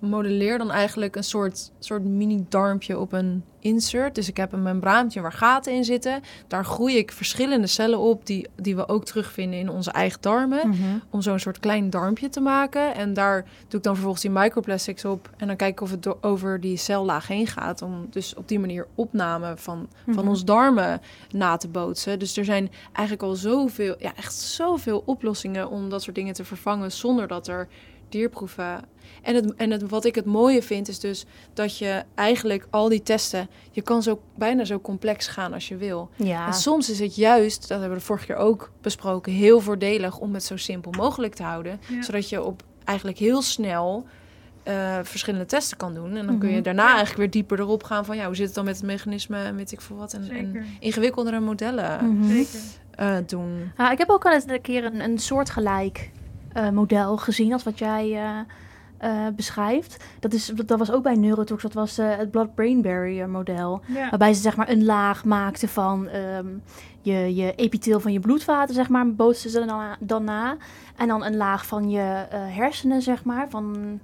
modelleer dan eigenlijk een soort, soort mini-darmpje op een insert. Dus ik heb een membraantje waar gaten in zitten. Daar groei ik verschillende cellen op die, die we ook terugvinden in onze eigen darmen. Mhm. Om zo'n soort klein darmpje te maken. En daar doe ik dan vervolgens die microplastics op. En dan kijk ik of het over die cellaag heen gaat. Om dus op die manier opname van, van Mhm. ons darmen na te bootsen. Dus er zijn eigenlijk al zoveel, ja, echt zoveel oplossingen om dat soort dingen te vervangen zonder dat er dierproeven. En, het, en het, wat ik het mooie vind is dus dat je eigenlijk al die testen, je kan zo bijna zo complex gaan als je wil. Ja, En soms is het juist, dat hebben we de vorige keer ook besproken, heel voordelig om het zo simpel mogelijk te houden. Ja. Zodat je op eigenlijk heel snel eh, verschillende testen kan doen. En dan kun je Mhm. daarna eigenlijk weer dieper erop gaan van ja, hoe zit het dan met het mechanisme en weet ik veel wat. En, en ingewikkeldere modellen Mhm. Zeker. eh, doen. Ja, ik heb ook al eens een keer een, een soortgelijk eh, model gezien als wat jij eh, eh, beschrijft. Dat, is, dat was ook bij Neurotox, dat was het blood-brain barrier model. Ja. Waarbij ze zeg maar een laag maakten van ehm, je, je epitheel van je bloedvaten, zeg maar, bootsten ze dan, na- dan na. En dan een laag van je hersenen, zeg maar, van...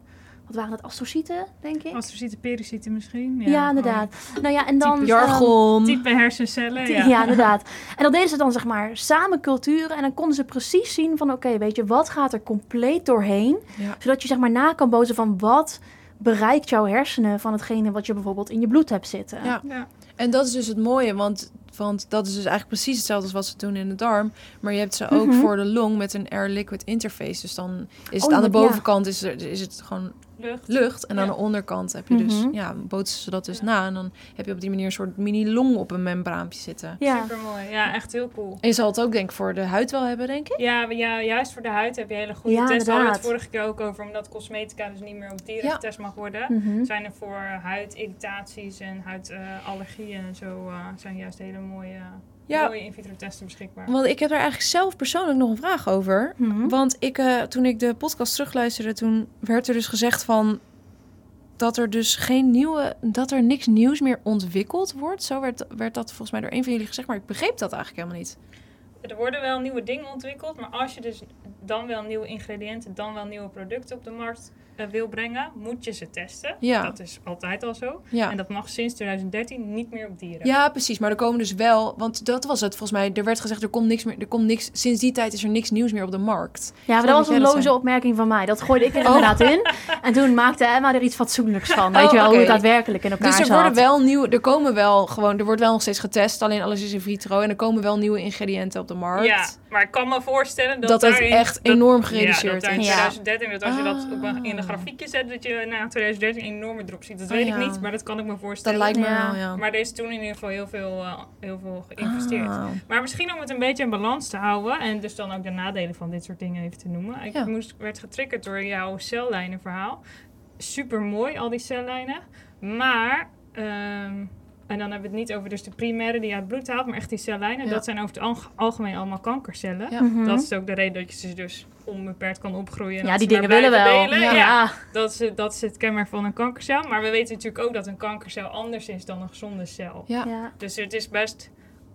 Wat waren het? Astrocyten, denk ik? Astrocyten, pericyten misschien. ja, inderdaad. Nou ja, en dan... Ehm, Jargon. Type hersencellen. ja. Ja, inderdaad. En dan deden ze dan zeg maar samen culturen en dan konden ze precies zien van oké, weet je, wat gaat er compleet doorheen, Ja. zodat je zeg maar na kan bozen van wat bereikt jouw hersenen van hetgene wat je bijvoorbeeld in je bloed hebt zitten. Ja. Ja. En dat is dus het mooie, want, want dat is dus eigenlijk precies hetzelfde als wat ze doen in de darm. Maar je hebt ze ook Mhm. voor de long met een air-liquid interface. Dus dan is het Oh, aan de ja. bovenkant is, er, is het gewoon Lucht. lucht. En aan de onderkant heb je dus, Mhm. ja, bootsen ze dat dus Ja. na. En dan heb je op die manier een soort mini-long op een membraampje zitten. Ja. Super mooi. Ja, echt heel cool. En je zal het ook denk ik voor de huid wel hebben, denk ik. Ja, ja, juist voor de huid heb je hele goede Ja, tests. Daar hadden we het vorige keer ook over, omdat cosmetica dus niet meer op dieren Ja. getest mag worden. Mhm. Zijn er voor huidirritaties en huidallergieën en zo eh, zijn juist hele mooie, Ja. mooie in vitro testen beschikbaar. Want ik heb daar eigenlijk zelf persoonlijk nog een vraag over. Mhm. Want ik, eh, toen ik de podcast terugluisterde, toen werd er dus gezegd van dat er dus geen nieuwe, dat er niks nieuws meer ontwikkeld wordt. Zo werd, werd dat volgens mij door een van jullie gezegd, maar ik begreep dat eigenlijk helemaal niet. Er worden wel nieuwe dingen ontwikkeld, maar als je dus dan wel nieuwe ingrediënten, dan wel nieuwe producten op de markt wil brengen, moet je ze testen. Ja. Dat is altijd al zo. Ja. En dat mag sinds 2013 niet meer op dieren. Ja, precies. Maar er komen dus wel, want dat was het volgens mij. Er werd gezegd er komt niks meer, er komt niks. Sinds die tijd is er niks nieuws meer op de markt. Ja, maar dat was een loze zijn. opmerking van mij. Dat gooide ik er Oh. inderdaad in. En toen maakte Emma er iets fatsoenlijks van. Weet Oh, je wel, hoe het daadwerkelijk in elkaar Dus er zat. worden wel nieuwe, er komen wel gewoon, er wordt wel nog steeds getest, alleen alles is in vitro en er komen wel nieuwe ingrediënten op de markt. Ja, maar ik kan me voorstellen dat, Dat het daarin- echt dat- enorm Ja, gereduceerd dat daar in is. Ja. 2013, dat als je dat op een- Ah. in de grafiekje zet, dat je na 2013 een enorme drop ziet. Dat Oh, weet ja. ik niet, maar dat kan ik me Dat voorstellen. lijkt me Ja. wel, ja. Maar er is toen in ieder geval heel veel, eh, heel veel geïnvesteerd. Ah. Maar misschien om het een beetje in balans te houden en dus dan ook de nadelen van dit soort dingen even te noemen. Ik Ja. moest, werd getriggerd door jouw cellijnenverhaal. Super mooi, al die cellijnen. Maar, ehm, en dan hebben we het niet over dus de primaire die je uit het bloed haalt, maar echt die cellijnen. Ja. Dat zijn over het alg- algemeen allemaal kankercellen. Ja. Mhm. Dat is ook de reden dat je ze dus onbeperkt kan opgroeien. en ja, dat die dingen willen wel. Ja. Ja, Dat, is, dat is het kenmerk van een kankercel. Maar we weten natuurlijk ook dat een kankercel anders is dan een gezonde cel. Ja, Ja. Dus het is best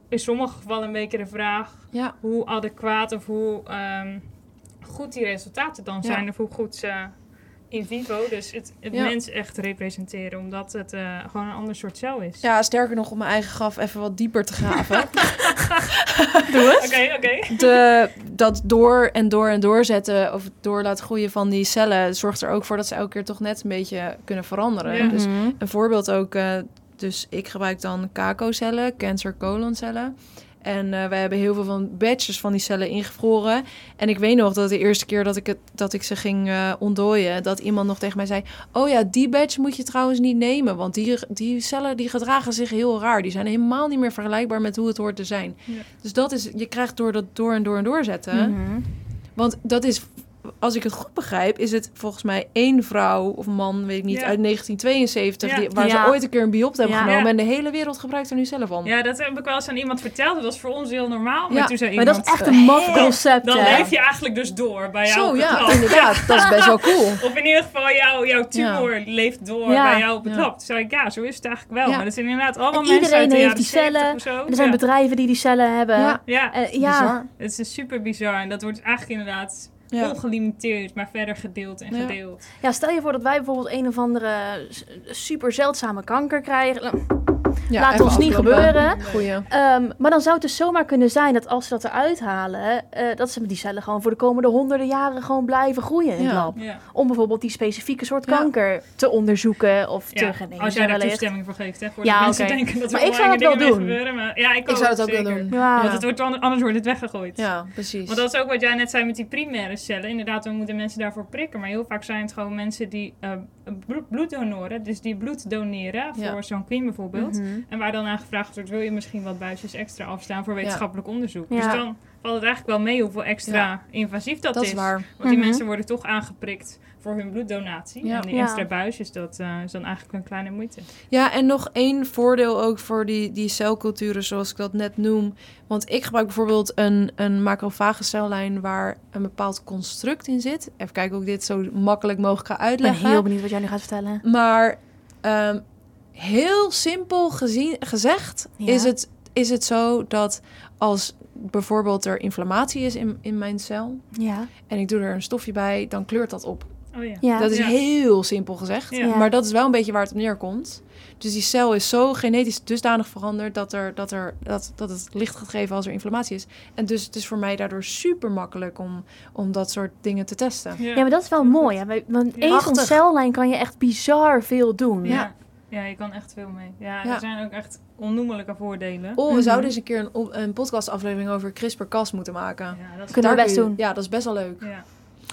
in sommige gevallen een beetje de vraag ja, hoe adequaat of hoe, ehm, goed die resultaten dan Ja. zijn of hoe goed ze in vivo, dus het, het Ja. mens echt representeren, omdat het eh, gewoon een ander soort cel is. Ja, sterker nog, om mijn eigen graf even wat dieper te graven. Doe het. Oké, oké. de, dat door en door en doorzetten of door laten groeien van die cellen zorgt er ook voor dat ze elke keer toch net een beetje kunnen veranderen. Ja. Dus Mhm. een voorbeeld ook, eh, dus ik gebruik dan KACO-cellen, cancer coloncellen. En eh, wij hebben heel veel van batches van die cellen ingevroren. En ik weet nog dat de eerste keer dat ik, het, dat ik ze ging eh, ontdooien, dat iemand nog tegen mij zei: Oh ja, die batch moet je trouwens niet nemen. Want die, die cellen die gedragen zich heel raar. Die zijn helemaal niet meer vergelijkbaar met hoe het hoort te zijn. Ja. Dus dat is, je krijgt door dat door en door en doorzetten. Mhm. Want dat is, als ik het goed begrijp, is het volgens mij één vrouw of man, weet ik niet, Ja. uit 1972, Ja. die, waar Ja. ze ooit een keer een biopt hebben Ja. genomen. Ja. En de hele wereld gebruikt er nu zelf van. Ja, dat heb ik wel eens aan iemand verteld. Dat was voor ons heel normaal. Maar Ja, toen zei Maar iemand... dat is echt een maf dan- concept, Dan hè? leef je eigenlijk dus door bij jou Zo, op het ja, lab. inderdaad. Dat is best wel cool. Of in ieder geval, jouw, jouw tumor leeft door Ja. bij jou op het Ja. lab. Toen zei ik, ja, zo is het eigenlijk wel. Ja. Maar dat zijn inderdaad allemaal En mensen iedereen uit de heeft jaren die cellen. 70 of zo. Er zijn ja. bedrijven die die cellen hebben. Ja. Ja, Eh, ja. Bizar. het is super bizar. En dat wordt eigenlijk inderdaad Ja. ongelimiteerd, maar verder gedeeld en Ja. gedeeld. Ja, stel je voor dat wij bijvoorbeeld een of andere super zeldzame kanker krijgen. Ja, Laat ons niet gebeuren. Ehm, maar dan zou het dus zomaar kunnen zijn dat als ze dat eruit halen, eh, dat ze die cellen gewoon voor de komende honderden jaren gewoon blijven groeien in het Ja. lab. Ja. Om bijvoorbeeld die specifieke soort Ja. kanker te onderzoeken of te genezen. als jij daar wellicht. toestemming voor geeft, hè, voor Ja, de mensen denken dat er Maar ik zou dat wel doen. gebeuren. Maar ja, ik, Ik zou het ook wel doen. Ja. Want het wordt, an- anders wordt het weggegooid. Ja, precies. Want dat is ook wat jij net zei met die primaire cellen. Inderdaad, we moeten mensen daarvoor prikken. Maar heel vaak zijn het gewoon mensen die eh, bloed, donoren. Dus die bloed doneren voor Ja. zo'n queen bijvoorbeeld. Mhm. En waar dan aan gevraagd wordt, wil je misschien wat buisjes extra afstaan voor wetenschappelijk onderzoek. Ja. Dus dan valt het eigenlijk wel mee hoeveel extra Ja. invasief dat, dat is. is waar. Want die Mhm. mensen worden toch aangeprikt voor hun bloeddonatie. Ja. En die Ja. extra buisjes, dat eh, is dan eigenlijk een kleine moeite. Ja, en nog één voordeel ook voor die, die celculturen, zoals ik dat net noem. Want ik gebruik bijvoorbeeld een, een macrofage cellijn waar een bepaald construct in zit. Even kijken hoe ik dit zo makkelijk mogelijk ga Ik ben uitleggen. heel benieuwd wat jij nu gaat vertellen. Maar ehm, heel simpel gezien, gezegd Ja. is, het, is het zo dat als bijvoorbeeld er inflammatie is in, in mijn cel Ja. en ik doe er een stofje bij, dan kleurt dat op. Oh ja. Ja. Dat is Ja. heel simpel gezegd, Ja. Maar dat is wel een beetje waar het op neerkomt. Dus die cel is zo genetisch dusdanig veranderd dat, er, dat, er, dat, dat het licht gaat geven als er inflammatie is. En dus het is voor mij daardoor super makkelijk om, om dat soort dingen te testen. ja, maar dat is wel mooi. Hè? Want één zo'n cellijn kan je echt bizar veel doen. Ja. Ja. je kan echt veel mee. Ja, Ja. er zijn ook echt onnoemelijke voordelen. Oh, we Mhm. zouden eens een keer een, een podcastaflevering over CRISPR-Cas moeten maken. Ja, dat is Kunnen we Daar best doen. Ja, dat is best wel leuk. Ja,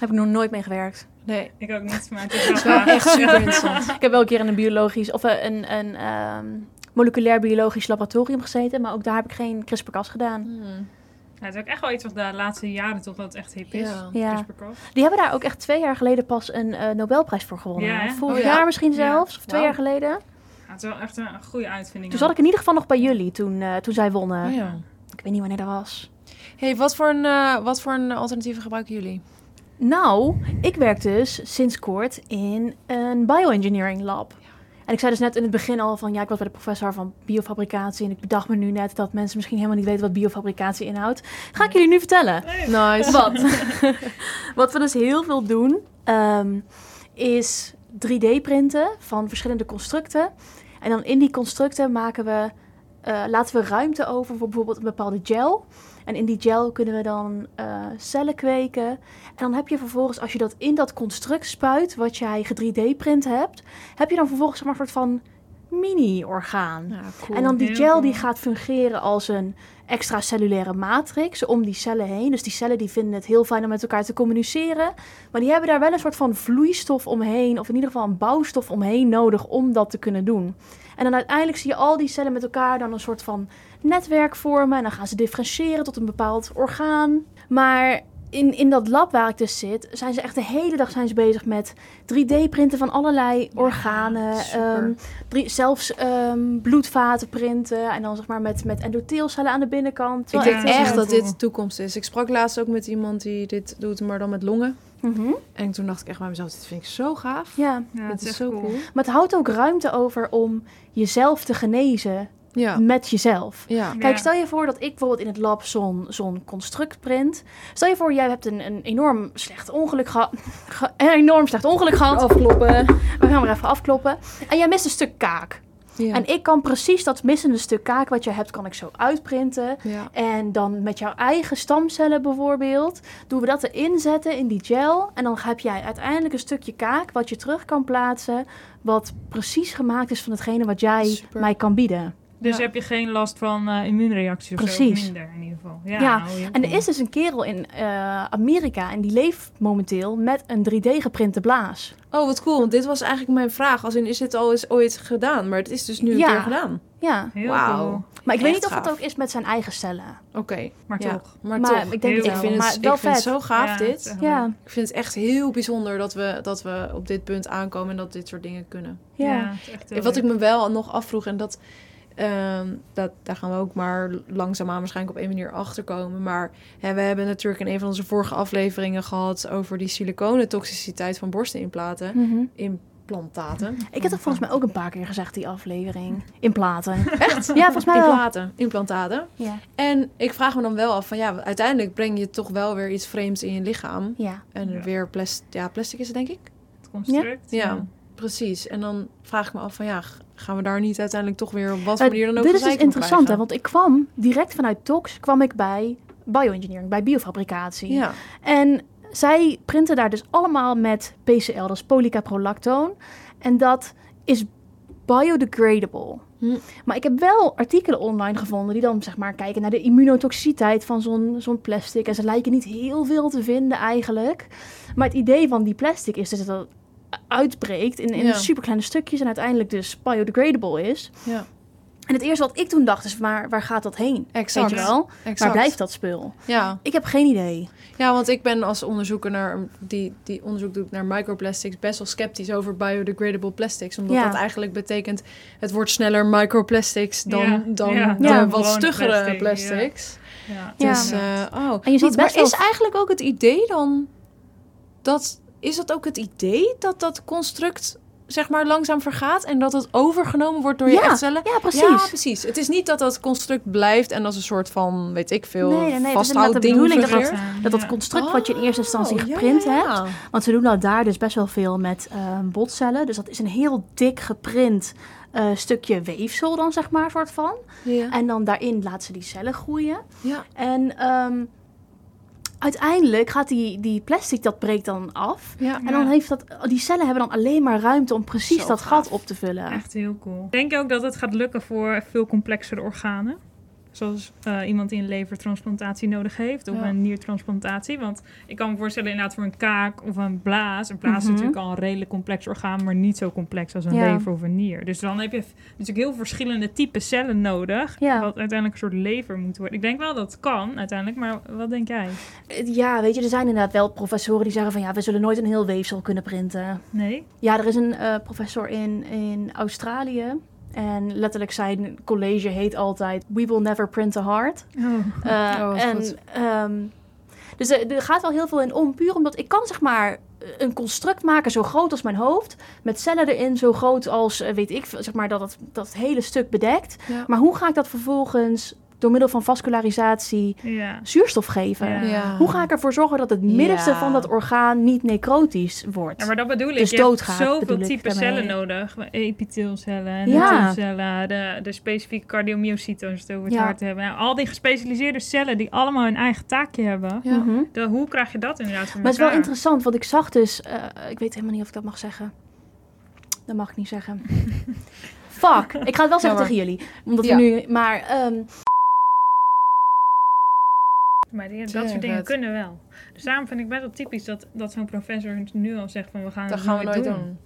Heb ik nog nooit mee gewerkt. Nee, ik ook niet, maar het is wel echt super interessant. Ik heb wel een keer in een biologisch of eh, een, een ehm, moleculair biologisch laboratorium gezeten, maar ook daar heb ik geen CRISPR-Cas gedaan. Hmm. Ja, het is ook echt wel iets wat de laatste jaren toch wel echt hip is. Ja. Ja. CRISPR-Cas. Die hebben daar ook echt twee jaar geleden pas een eh, Nobelprijs voor gewonnen. Ja? Vorig Oh, ja? jaar misschien Ja. zelfs, of twee jaar geleden. Het is wel echt een goede uitvinding. Toen zat ik in ieder geval nog bij jullie toen, eh, toen zij wonnen. Oh ja. Ik weet niet wanneer dat was. hey, wat voor, een, eh, wat voor een alternatieven gebruiken jullie? Nou, ik werk dus sinds kort in een bioengineering lab. En ik zei dus net in het begin al van ja, ik was bij de professor van biofabricatie. En ik bedacht me nu net dat mensen misschien helemaal niet weten wat biofabricatie inhoudt. Ga ik jullie nu vertellen. Leuk. Nice. Wat? Wat we dus heel veel doen, ehm, is 3D-printen van verschillende constructen. En dan in die constructen maken we, eh, laten we ruimte over voor bijvoorbeeld een bepaalde gel. En in die gel kunnen we dan eh, cellen kweken. En dan heb je vervolgens, als je dat in dat construct spuit, wat jij 3D-print hebt, heb je dan vervolgens zeg maar, een soort van mini-orgaan. Ja, cool. En dan die gel die gaat fungeren als een extracellulaire matrix om die cellen heen. Dus die cellen die vinden het heel fijn om met elkaar te communiceren. Maar die hebben daar wel een soort van vloeistof omheen, of in ieder geval een bouwstof omheen nodig om dat te kunnen doen. En dan uiteindelijk zie je al die cellen met elkaar dan een soort van netwerk vormen. En dan gaan ze differentiëren tot een bepaald orgaan. Maar in, in dat lab waar ik dus zit, zijn ze echt de hele dag zijn ze bezig met 3D-printen van allerlei organen. ehm, drie, zelfs ehm, bloedvaten printen. En dan zeg maar met, met endotheelcellen aan de binnenkant. Ik denk echt dat dit de toekomst is. Ik sprak laatst ook met iemand die dit doet, maar dan met longen. Mhm, En toen dacht ik echt bij mezelf, dit vind ik zo gaaf. Ja, Ja, dit het is zo cool. cool. maar het houdt ook ruimte over om jezelf te genezen Ja. met jezelf. Ja. Kijk, stel je voor dat ik bijvoorbeeld in het lab zo'n zo'n construct print. Stel je voor, jij hebt een, een enorm slecht ongeluk gehad. ge- een enorm slecht ongeluk gehad. Afkloppen. We gaan maar even afkloppen. En jij mist een stuk kaak. Ja. En ik kan precies dat missende stuk kaak wat je hebt, kan ik zo uitprinten. ja. En dan met jouw eigen stamcellen bijvoorbeeld, doen we dat erin zetten in die gel. En dan heb jij uiteindelijk een stukje kaak wat je terug kan plaatsen. Wat precies gemaakt is van hetgene wat jij Super. mij kan bieden. Dus Ja. heb je geen last van eh, immuunreacties of zo? Precies. Of minder in ieder geval. Ja, Ja, nou, En er is dus een kerel in eh, Amerika en die leeft momenteel met een 3D-geprinte blaas. Oh, wat cool. Want dit was eigenlijk mijn vraag. Als in, is dit al eens ooit gedaan? Maar het is dus nu een keer gedaan. Ja, Heel Wauw. cool. maar ik weet niet of gaaf. het ook is met zijn eigen cellen. Oké. Maar Ja. toch. Maar, Maar toch. ik denk ik vind maar het, wel ik vind het zo gaaf Ja, dit. Ja, Ik vind het echt heel bijzonder dat we, dat we op dit punt aankomen en dat dit soort dingen kunnen. ja. Wat ik me wel nog afvroeg, en dat, ehm, dat, daar gaan we ook maar langzaamaan waarschijnlijk op één manier achterkomen. Maar hè, we hebben natuurlijk in een van onze vorige afleveringen gehad over die siliconentoxiciteit van borstenimplanten. Mhm. Implantaten. Ik heb het volgens mij ook een paar keer gezegd, die aflevering. In platen. Echt? Ja, volgens mij wel. Implantaten. Implantaten. Ja. En ik vraag me dan wel af van ja, uiteindelijk breng je toch wel weer iets vreemds in je lichaam. ja. En Ja. weer plastic, ja, plastic is het denk ik. Het construct. Ja. Precies. En dan vraag ik me af van ja, gaan we daar niet uiteindelijk toch weer op wat voor manier dan ook dit is dus interessant, hè, want ik kwam direct vanuit Tox kwam ik bij bioengineering, bij biofabricatie. Ja. En zij printen daar dus allemaal met PCL, dat is polycaprolactoon. En dat is biodegradable. Hm. Maar ik heb wel artikelen online gevonden die dan zeg maar kijken naar de immunotoxiciteit van zo'n zo'n plastic. En ze lijken niet heel veel te vinden eigenlijk. Maar het idee van die plastic is dus dat het uitbreekt in, in Ja. superkleine stukjes en uiteindelijk dus biodegradable is. Ja. En het eerste wat ik toen dacht is, waar, waar gaat dat heen? Exact. Weet je wel? Exact. Waar blijft dat spul? Ja. Ik heb geen idee. ja, want ik ben als onderzoeker naar die, die onderzoek doet naar microplastics best wel sceptisch over biodegradable plastics. Omdat Ja. dat eigenlijk betekent het wordt sneller microplastics dan, Ja. dan Ja. de Ja. wat stuggere plastic, plastics. Ja. Ja. Dus, eh, oh. En je ziet Want- maar best is eigenlijk ook het idee dan dat is dat ook het idee dat dat construct zeg maar langzaam vergaat en dat het overgenomen wordt door je Ja, echtcellen? Ja, precies. Ja, precies. Het is niet dat dat construct blijft en als een soort van, weet ik veel, Nee, nee, nee, is de bedoeling dat. Dat dat construct wat je in eerste instantie Oh, ja, geprint ja, ja. hebt. Want ze doen nou daar dus best wel veel met eh, botcellen. Dus dat is een heel dik geprint eh, stukje weefsel dan, zeg maar, soort van. Ja. En dan daarin laten ze die cellen groeien. ja. En ehm, uiteindelijk gaat die, die plastic, dat breekt dan af. Ja. En dan heeft dat, die cellen hebben dan alleen maar ruimte om precies Zo dat gaaf. gat op te vullen. Echt heel cool. Ik denk ook dat het gaat lukken voor veel complexere organen. Zoals eh, iemand die een levertransplantatie nodig heeft of Ja. een niertransplantatie. Want ik kan me voorstellen inderdaad voor een kaak of een blaas. Een blaas is Mhm. natuurlijk al een redelijk complex orgaan, maar niet zo complex als een Ja. lever of een nier. Dus dan heb je natuurlijk heel verschillende type cellen nodig. Ja. Wat uiteindelijk een soort lever moet worden. Ik denk wel dat het kan uiteindelijk, maar wat denk jij? Ja, weet je, er zijn inderdaad wel professoren die zeggen van ja, we zullen nooit een heel weefsel kunnen printen. Nee? Ja, er is een eh, professor in, in Australië. En letterlijk zijn college heet altijd We will never print a heart. Oh. Eh, Oh, wat en, ehm, dus er, er gaat wel heel veel in om, puur omdat ik kan zeg maar een construct maken zo groot als mijn hoofd, met cellen erin zo groot als, eh, weet ik, zeg maar dat het, dat het hele stuk bedekt. Ja. Maar hoe ga ik dat vervolgens door middel van vascularisatie Ja. zuurstof geven? Ja. Ja. Hoe ga ik ervoor zorgen dat het middenste Ja. van dat orgaan niet necrotisch wordt? Ja, maar dat bedoel ik. Dus je hebt doodgaat, zoveel bedoel ik type cellen nodig. Epiteelcellen, Ja. de, de specifieke cardiomyocyten, als we het over het Ja. hart hebben. Nou, al die gespecialiseerde cellen die allemaal hun eigen taakje hebben. Ja. Mhm. De, hoe krijg je dat inderdaad voor Maar het is wel interessant, want ik zag dus... eh, ik weet helemaal niet of ik dat mag zeggen. Dat mag ik niet zeggen. Fuck. Ik ga het wel zeggen Jammer. tegen jullie. Omdat Ja. we nu... Maar ehm, Maar die, dat soort dingen kunnen wel. Dus daarom vind ik best wel typisch dat, dat zo'n professor nu al zegt van we gaan Dat het gaan we nooit doen.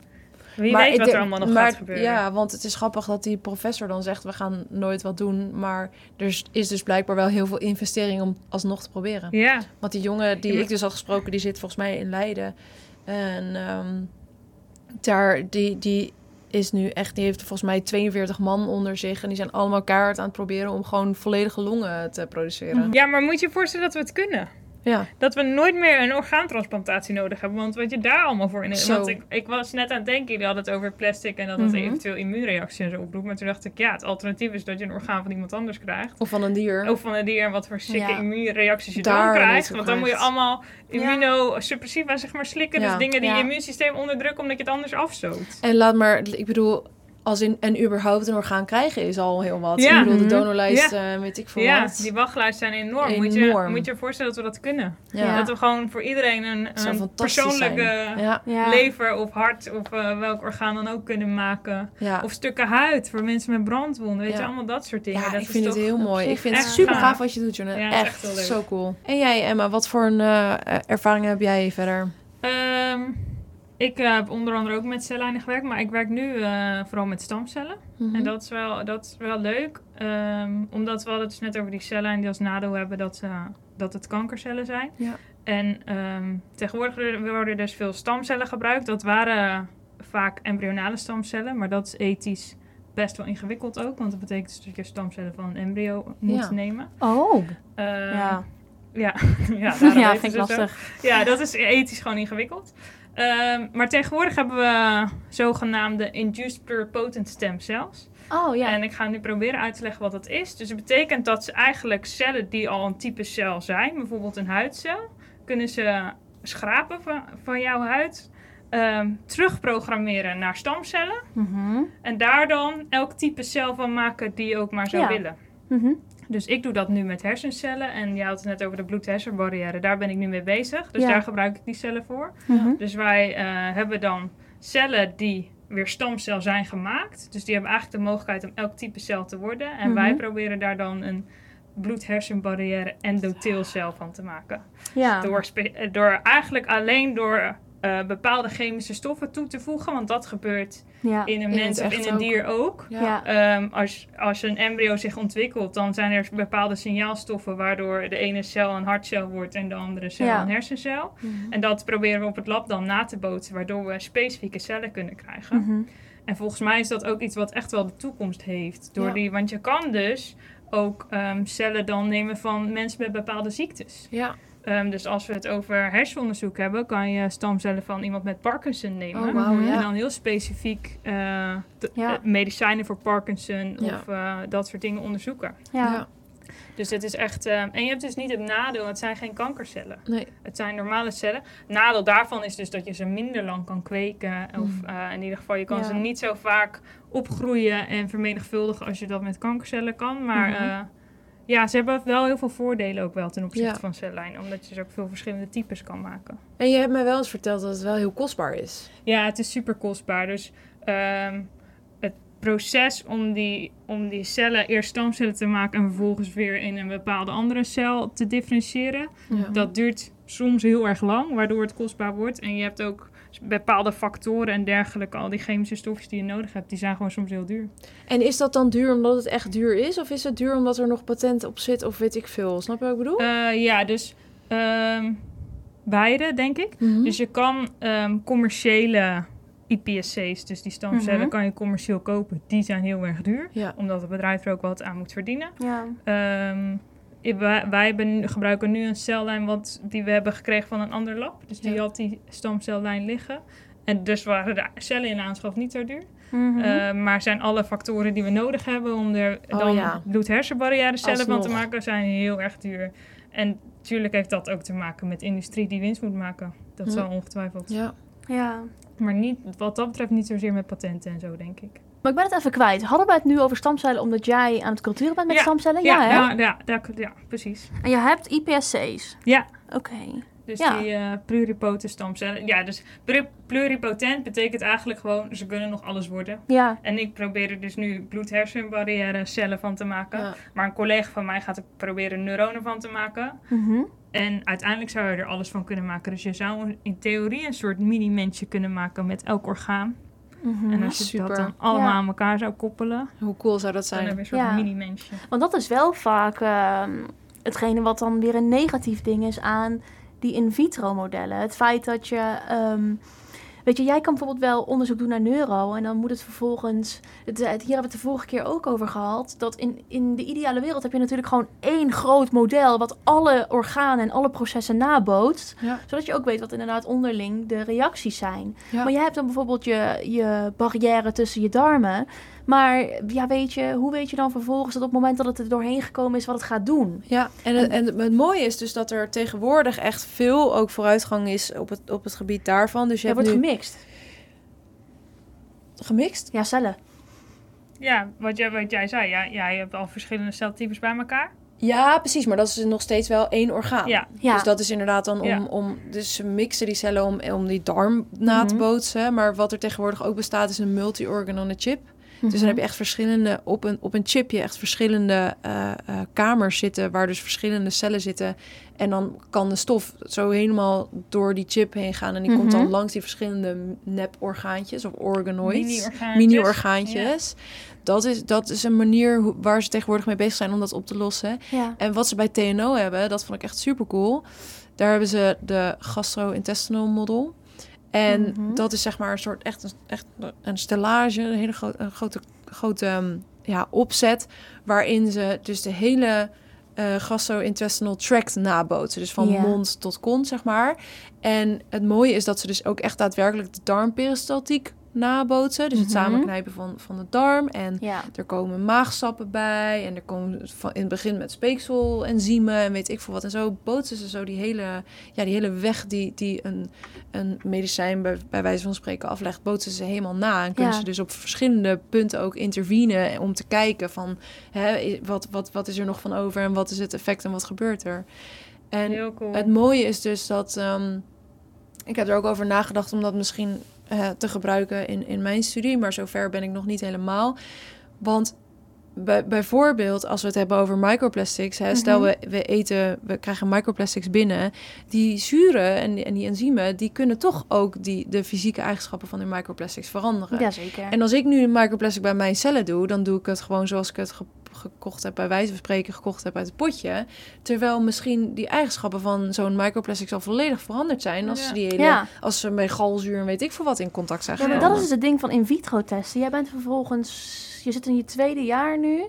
Wie Maar weet wat er allemaal nog maar, gaat gebeuren. Ja, want het is grappig dat die professor dan zegt... we gaan nooit wat doen. Maar er is dus blijkbaar wel heel veel investering om alsnog te proberen. Ja, Want die jongen die Ja, ik dus had gesproken... die zit volgens mij in Leiden. En ehm, daar, die, die is nu echt... die heeft volgens mij 42 man onder zich... en die zijn allemaal kaart aan het proberen... om gewoon volledige longen te produceren. ja, maar moet je je voorstellen dat we het kunnen? Ja. Dat we nooit meer een orgaantransplantatie nodig hebben. Want wat je daar allemaal voor in Zo. Want ik, ik was net aan het denken, jullie hadden het over plastic en dat het Mhm. eventueel immuunreacties en zo oproept. Maar toen dacht ik, ja, het alternatief is dat je een orgaan van iemand anders krijgt. Of van een dier. Of van een dier en wat voor sikke Ja. immuunreacties je Daar dan krijgt. Want dan moet je allemaal immunosuppressiva zeg maar slikken. Dus dingen die je immuunsysteem onderdrukken omdat je het anders afstoot. En laat maar, ik bedoel, als in, en überhaupt een orgaan krijgen is al heel wat. Ja. Ik bedoel, de Mhm. donorlijst, eh, weet ik veel Ja, wat. die wachtlijsten zijn enorm. Moet, je, Enorm. moet je je voorstellen dat we dat kunnen. Ja. Dat we gewoon voor iedereen een, een persoonlijke. Ja, Ja. lever of hart of eh, welk orgaan dan ook kunnen maken. ja. Of stukken huid voor mensen met brandwonden. Weet Ja. je, allemaal dat soort dingen. ja dat ik is vind het heel mooi. Ik vind het super gaaf. gaaf wat je doet, Jonne. Ja, echt, echt heel leuk. zo cool. En jij, Emma, wat voor een eh, ervaring heb jij verder? Ehm, ik eh, heb onder andere ook met cellijnen gewerkt, maar ik werk nu eh, vooral met stamcellen. Mhm. En dat is wel, dat is wel leuk. Ehm, omdat we hadden het dus net over die cellijnen die als nadeel hebben dat, ze, dat het kankercellen zijn. Ja. En ehm, tegenwoordig worden dus veel stamcellen gebruikt. Dat waren vaak embryonale stamcellen, maar dat is ethisch best wel ingewikkeld ook. Want dat betekent dus dat je stamcellen van een embryo moet Ja. nemen. Oh, Ehm, ja. Ja, ja, vind ik zo. lastig. Ja, dat is ethisch gewoon ingewikkeld. Ehm, maar tegenwoordig hebben we zogenaamde induced pluripotent stem cells. Oh ja. En ik ga nu proberen uit te leggen wat dat is. Dus het betekent dat ze eigenlijk cellen die al een type cel zijn, bijvoorbeeld een huidcel, kunnen ze schrapen van, van jouw huid, ehm, terugprogrammeren naar stamcellen. Mhm. En daar dan elk type cel van maken die je ook maar zou Ja. willen. Mhm. Dus ik doe dat nu met hersencellen. En je had het net over de bloed-hersenbarrière. Daar ben ik nu mee bezig. Dus Ja. daar gebruik ik die cellen voor. Mhm. Dus wij eh, hebben dan cellen die weer stamcel zijn gemaakt. Dus die hebben eigenlijk de mogelijkheid om elk type cel te worden. En Mhm. wij proberen daar dan een bloed-hersenbarrière endotheelcel van te maken. Ja. Door eigenlijk alleen door eh, bepaalde chemische stoffen toe te voegen. Want dat gebeurt Ja. in een mens of in een dier ook. Ja. Ehm, als, als een embryo zich ontwikkelt, dan zijn er bepaalde signaalstoffen waardoor de ene cel een hartcel wordt en de andere cel Ja. een hersencel. Mhm. En dat proberen we op het lab dan na te bootsen, waardoor we specifieke cellen kunnen krijgen. Mhm. En volgens mij is dat ook iets wat echt wel de toekomst heeft. Door Ja. die, want je kan dus ook ehm, cellen dan nemen van mensen met bepaalde ziektes. Ja. Ehm, dus als we het over hersenonderzoek hebben, kan je stamcellen van iemand met Parkinson nemen. Oh, wauw, Mhm. ja. En dan heel specifiek eh, de- Ja. eh, medicijnen voor Parkinson Ja. of eh, dat soort dingen onderzoeken. Ja. Ja. Dus het is echt. eh, en je hebt dus niet het nadeel, het zijn geen kankercellen. Nee. Het zijn normale cellen. Nadeel daarvan is dus dat je ze minder lang kan kweken. Of Mm. eh, in ieder geval, je kan Ja. ze niet zo vaak opgroeien en vermenigvuldigen als je dat met kankercellen kan. Maar eh, ja, ze hebben wel heel veel voordelen ook wel ten opzichte Ja. van cellijnen. Omdat je dus ook veel verschillende types kan maken. En je hebt mij wel eens verteld dat het wel heel kostbaar is. Ja, het is super kostbaar. Dus ehm, het proces om die, om die cellen eerst stamcellen te maken en vervolgens weer in een bepaalde andere cel te differentiëren, Ja. dat duurt soms heel erg lang, waardoor het kostbaar wordt. En je hebt ook bepaalde factoren en dergelijke, al die chemische stofjes die je nodig hebt, die zijn gewoon soms heel duur. En is dat dan duur omdat het echt duur is? Of is het duur omdat er nog patent op zit? Of weet ik veel? Snap je wat ik bedoel? Eh, ja, dus ehm, beide, denk ik. Mhm. Dus je kan ehm, commerciële iPSC's, dus die stamcellen, Mhm. kan je commercieel kopen. Die zijn heel erg duur. Ja. omdat het bedrijf er ook wat aan moet verdienen. Ja. Ehm, wij wij hebben, gebruiken nu een cellijn wat, die we hebben gekregen van een ander lab. Dus die Ja. had die stamcellijn liggen. En dus waren de cellen in aanschaf niet zo duur. Mhm. Eh, maar zijn alle factoren die we nodig hebben om er Oh, dan ja. bloed-hersenbarrière cellen van te maken, zijn heel erg duur. En natuurlijk heeft dat ook te maken met industrie die winst moet maken. Dat Ja. zal ongetwijfeld. ja. ja. Maar niet, wat dat betreft niet zozeer met patenten en zo, denk ik. Maar ik ben het even kwijt. Hadden we het nu over stamcellen omdat jij aan het culturen bent met Ja. stamcellen? Ja, hè? ja, ja, ja, ja, precies. En je hebt IPSC's. Ja. Oké. Dus Ja. die eh pluripotent stamcellen. Ja, dus pluri- pluripotent betekent eigenlijk gewoon, ze kunnen nog alles worden. Ja. En ik probeer er dus nu bloed-hersenbarrière cellen van te maken. Ja. Maar een collega van mij gaat er proberen neuronen van te maken. Mhm. En uiteindelijk zou je er alles van kunnen maken. Dus je zou in theorie een soort mini-mensje kunnen maken met elk orgaan. Mhm. En als je super. dat dan allemaal Ja. aan elkaar zou koppelen, Hoe cool zou dat dan heb zijn? je een soort Ja. mini-mensje. Want dat is wel vaak ehm, hetgene wat dan weer een negatief ding is aan die in vitro modellen. Het feit dat je ehm, Weet je, jij kan bijvoorbeeld wel onderzoek doen naar neuro en dan moet het vervolgens. Het, hier hebben we het de vorige keer ook over gehad. Dat in, in de ideale wereld heb je natuurlijk gewoon één groot model. wat alle organen en alle processen nabootst. Ja. Zodat je ook weet wat inderdaad onderling de reacties zijn. Ja. Maar jij hebt dan bijvoorbeeld je, je barrière tussen je darmen. Maar ja, weet je, hoe weet je dan vervolgens dat op het moment dat het er doorheen gekomen is, wat het gaat doen? Ja, en het, en het mooie is dus dat er tegenwoordig echt veel ook vooruitgang is op het, op het gebied daarvan. Dus je Er hebt wordt nu gemixt. gemixt. Ja, cellen. Ja, wat jij, wat jij zei. Ja, jij hebt al verschillende celtypes bij elkaar. Ja, precies, maar dat is nog steeds wel één orgaan. Ja. Ja. Dus dat is inderdaad dan om, Ja. om dus ze mixen die cellen om, om die darm na te Mhm. bootsen. Maar wat er tegenwoordig ook bestaat is een multi-organ on a chip. Dus Mhm. dan heb je echt verschillende, op een, op een chipje echt verschillende eh, eh, kamers zitten, waar dus verschillende cellen zitten. En dan kan de stof zo helemaal door die chip heen gaan. En die komt dan Mhm. langs die verschillende nep-orgaantjes of organoids. Mini-orgaantjes. Dat, is, dat is een manier hoe- waar ze tegenwoordig mee bezig zijn om dat op te lossen. Ja. En wat ze bij TNO hebben, dat vond ik echt super cool. Daar hebben ze de gastro-intestinal model. En Mhm. dat is zeg maar een soort echt een, echt een stellage, een hele grote, een grote, grote ehm, ja, opzet. Waarin ze dus de hele eh gastro-intestinal tract nabootsen. Dus van mond tot kont, zeg maar. En het mooie is dat ze dus ook echt daadwerkelijk de darmperistaltiek nabootsen. Dus het Mhm. samenknijpen van, van de darm. En Ja. er komen maagsappen bij en er komen van in het begin met speekselenzymen en weet ik veel wat. En zo bootsen ze zo die hele, ja, die hele weg die, die een, een medicijn bij, bij wijze van spreken aflegt, bootsen ze helemaal na. En kunnen Ja. ze dus op verschillende punten ook intervenen om te kijken van hè, wat, wat, wat is er nog van over en wat is het effect en wat gebeurt er. En cool. het mooie is dus dat. ehm, ik heb er ook over nagedacht om dat misschien eh, te gebruiken in, in mijn studie, maar zover ben ik nog niet helemaal. Want bij, bijvoorbeeld, als we het hebben over microplastics, hè, stel Mhm. we, we eten, we krijgen microplastics binnen, die zuren en, die- en die enzymen, die kunnen toch ook die, de fysieke eigenschappen van die microplastics veranderen. Jazeker. En als ik nu een microplastic bij mijn cellen doe, dan doe ik het gewoon zoals ik het gekocht heb, bij wijze van spreken, gekocht heb uit het potje. Terwijl misschien die eigenschappen van zo'n microplastic al volledig veranderd zijn als Ja. ze die hele, Ja. als ze met galzuur en weet ik veel wat in contact zijn Ja, maar dat is dus het ding van in vitro testen. Jij bent vervolgens, je zit in je tweede jaar nu,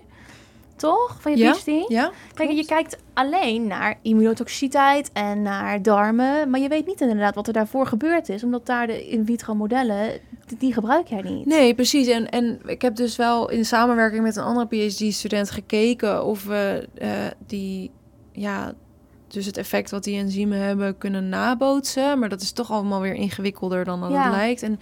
toch? Van je Ja, PhD? Ja? Kijk, je kijkt alleen naar immunotoxiciteit en naar darmen, maar je weet niet inderdaad wat er daarvoor gebeurd is, omdat daar de in vitro modellen, die, gebruik jij niet. Nee, precies. En, en ik heb dus wel in samenwerking met een andere PhD-student gekeken of we eh, die, ja, dus het effect wat die enzymen hebben kunnen nabootsen. Maar dat is toch allemaal weer ingewikkelder dan dat Ja. het lijkt. En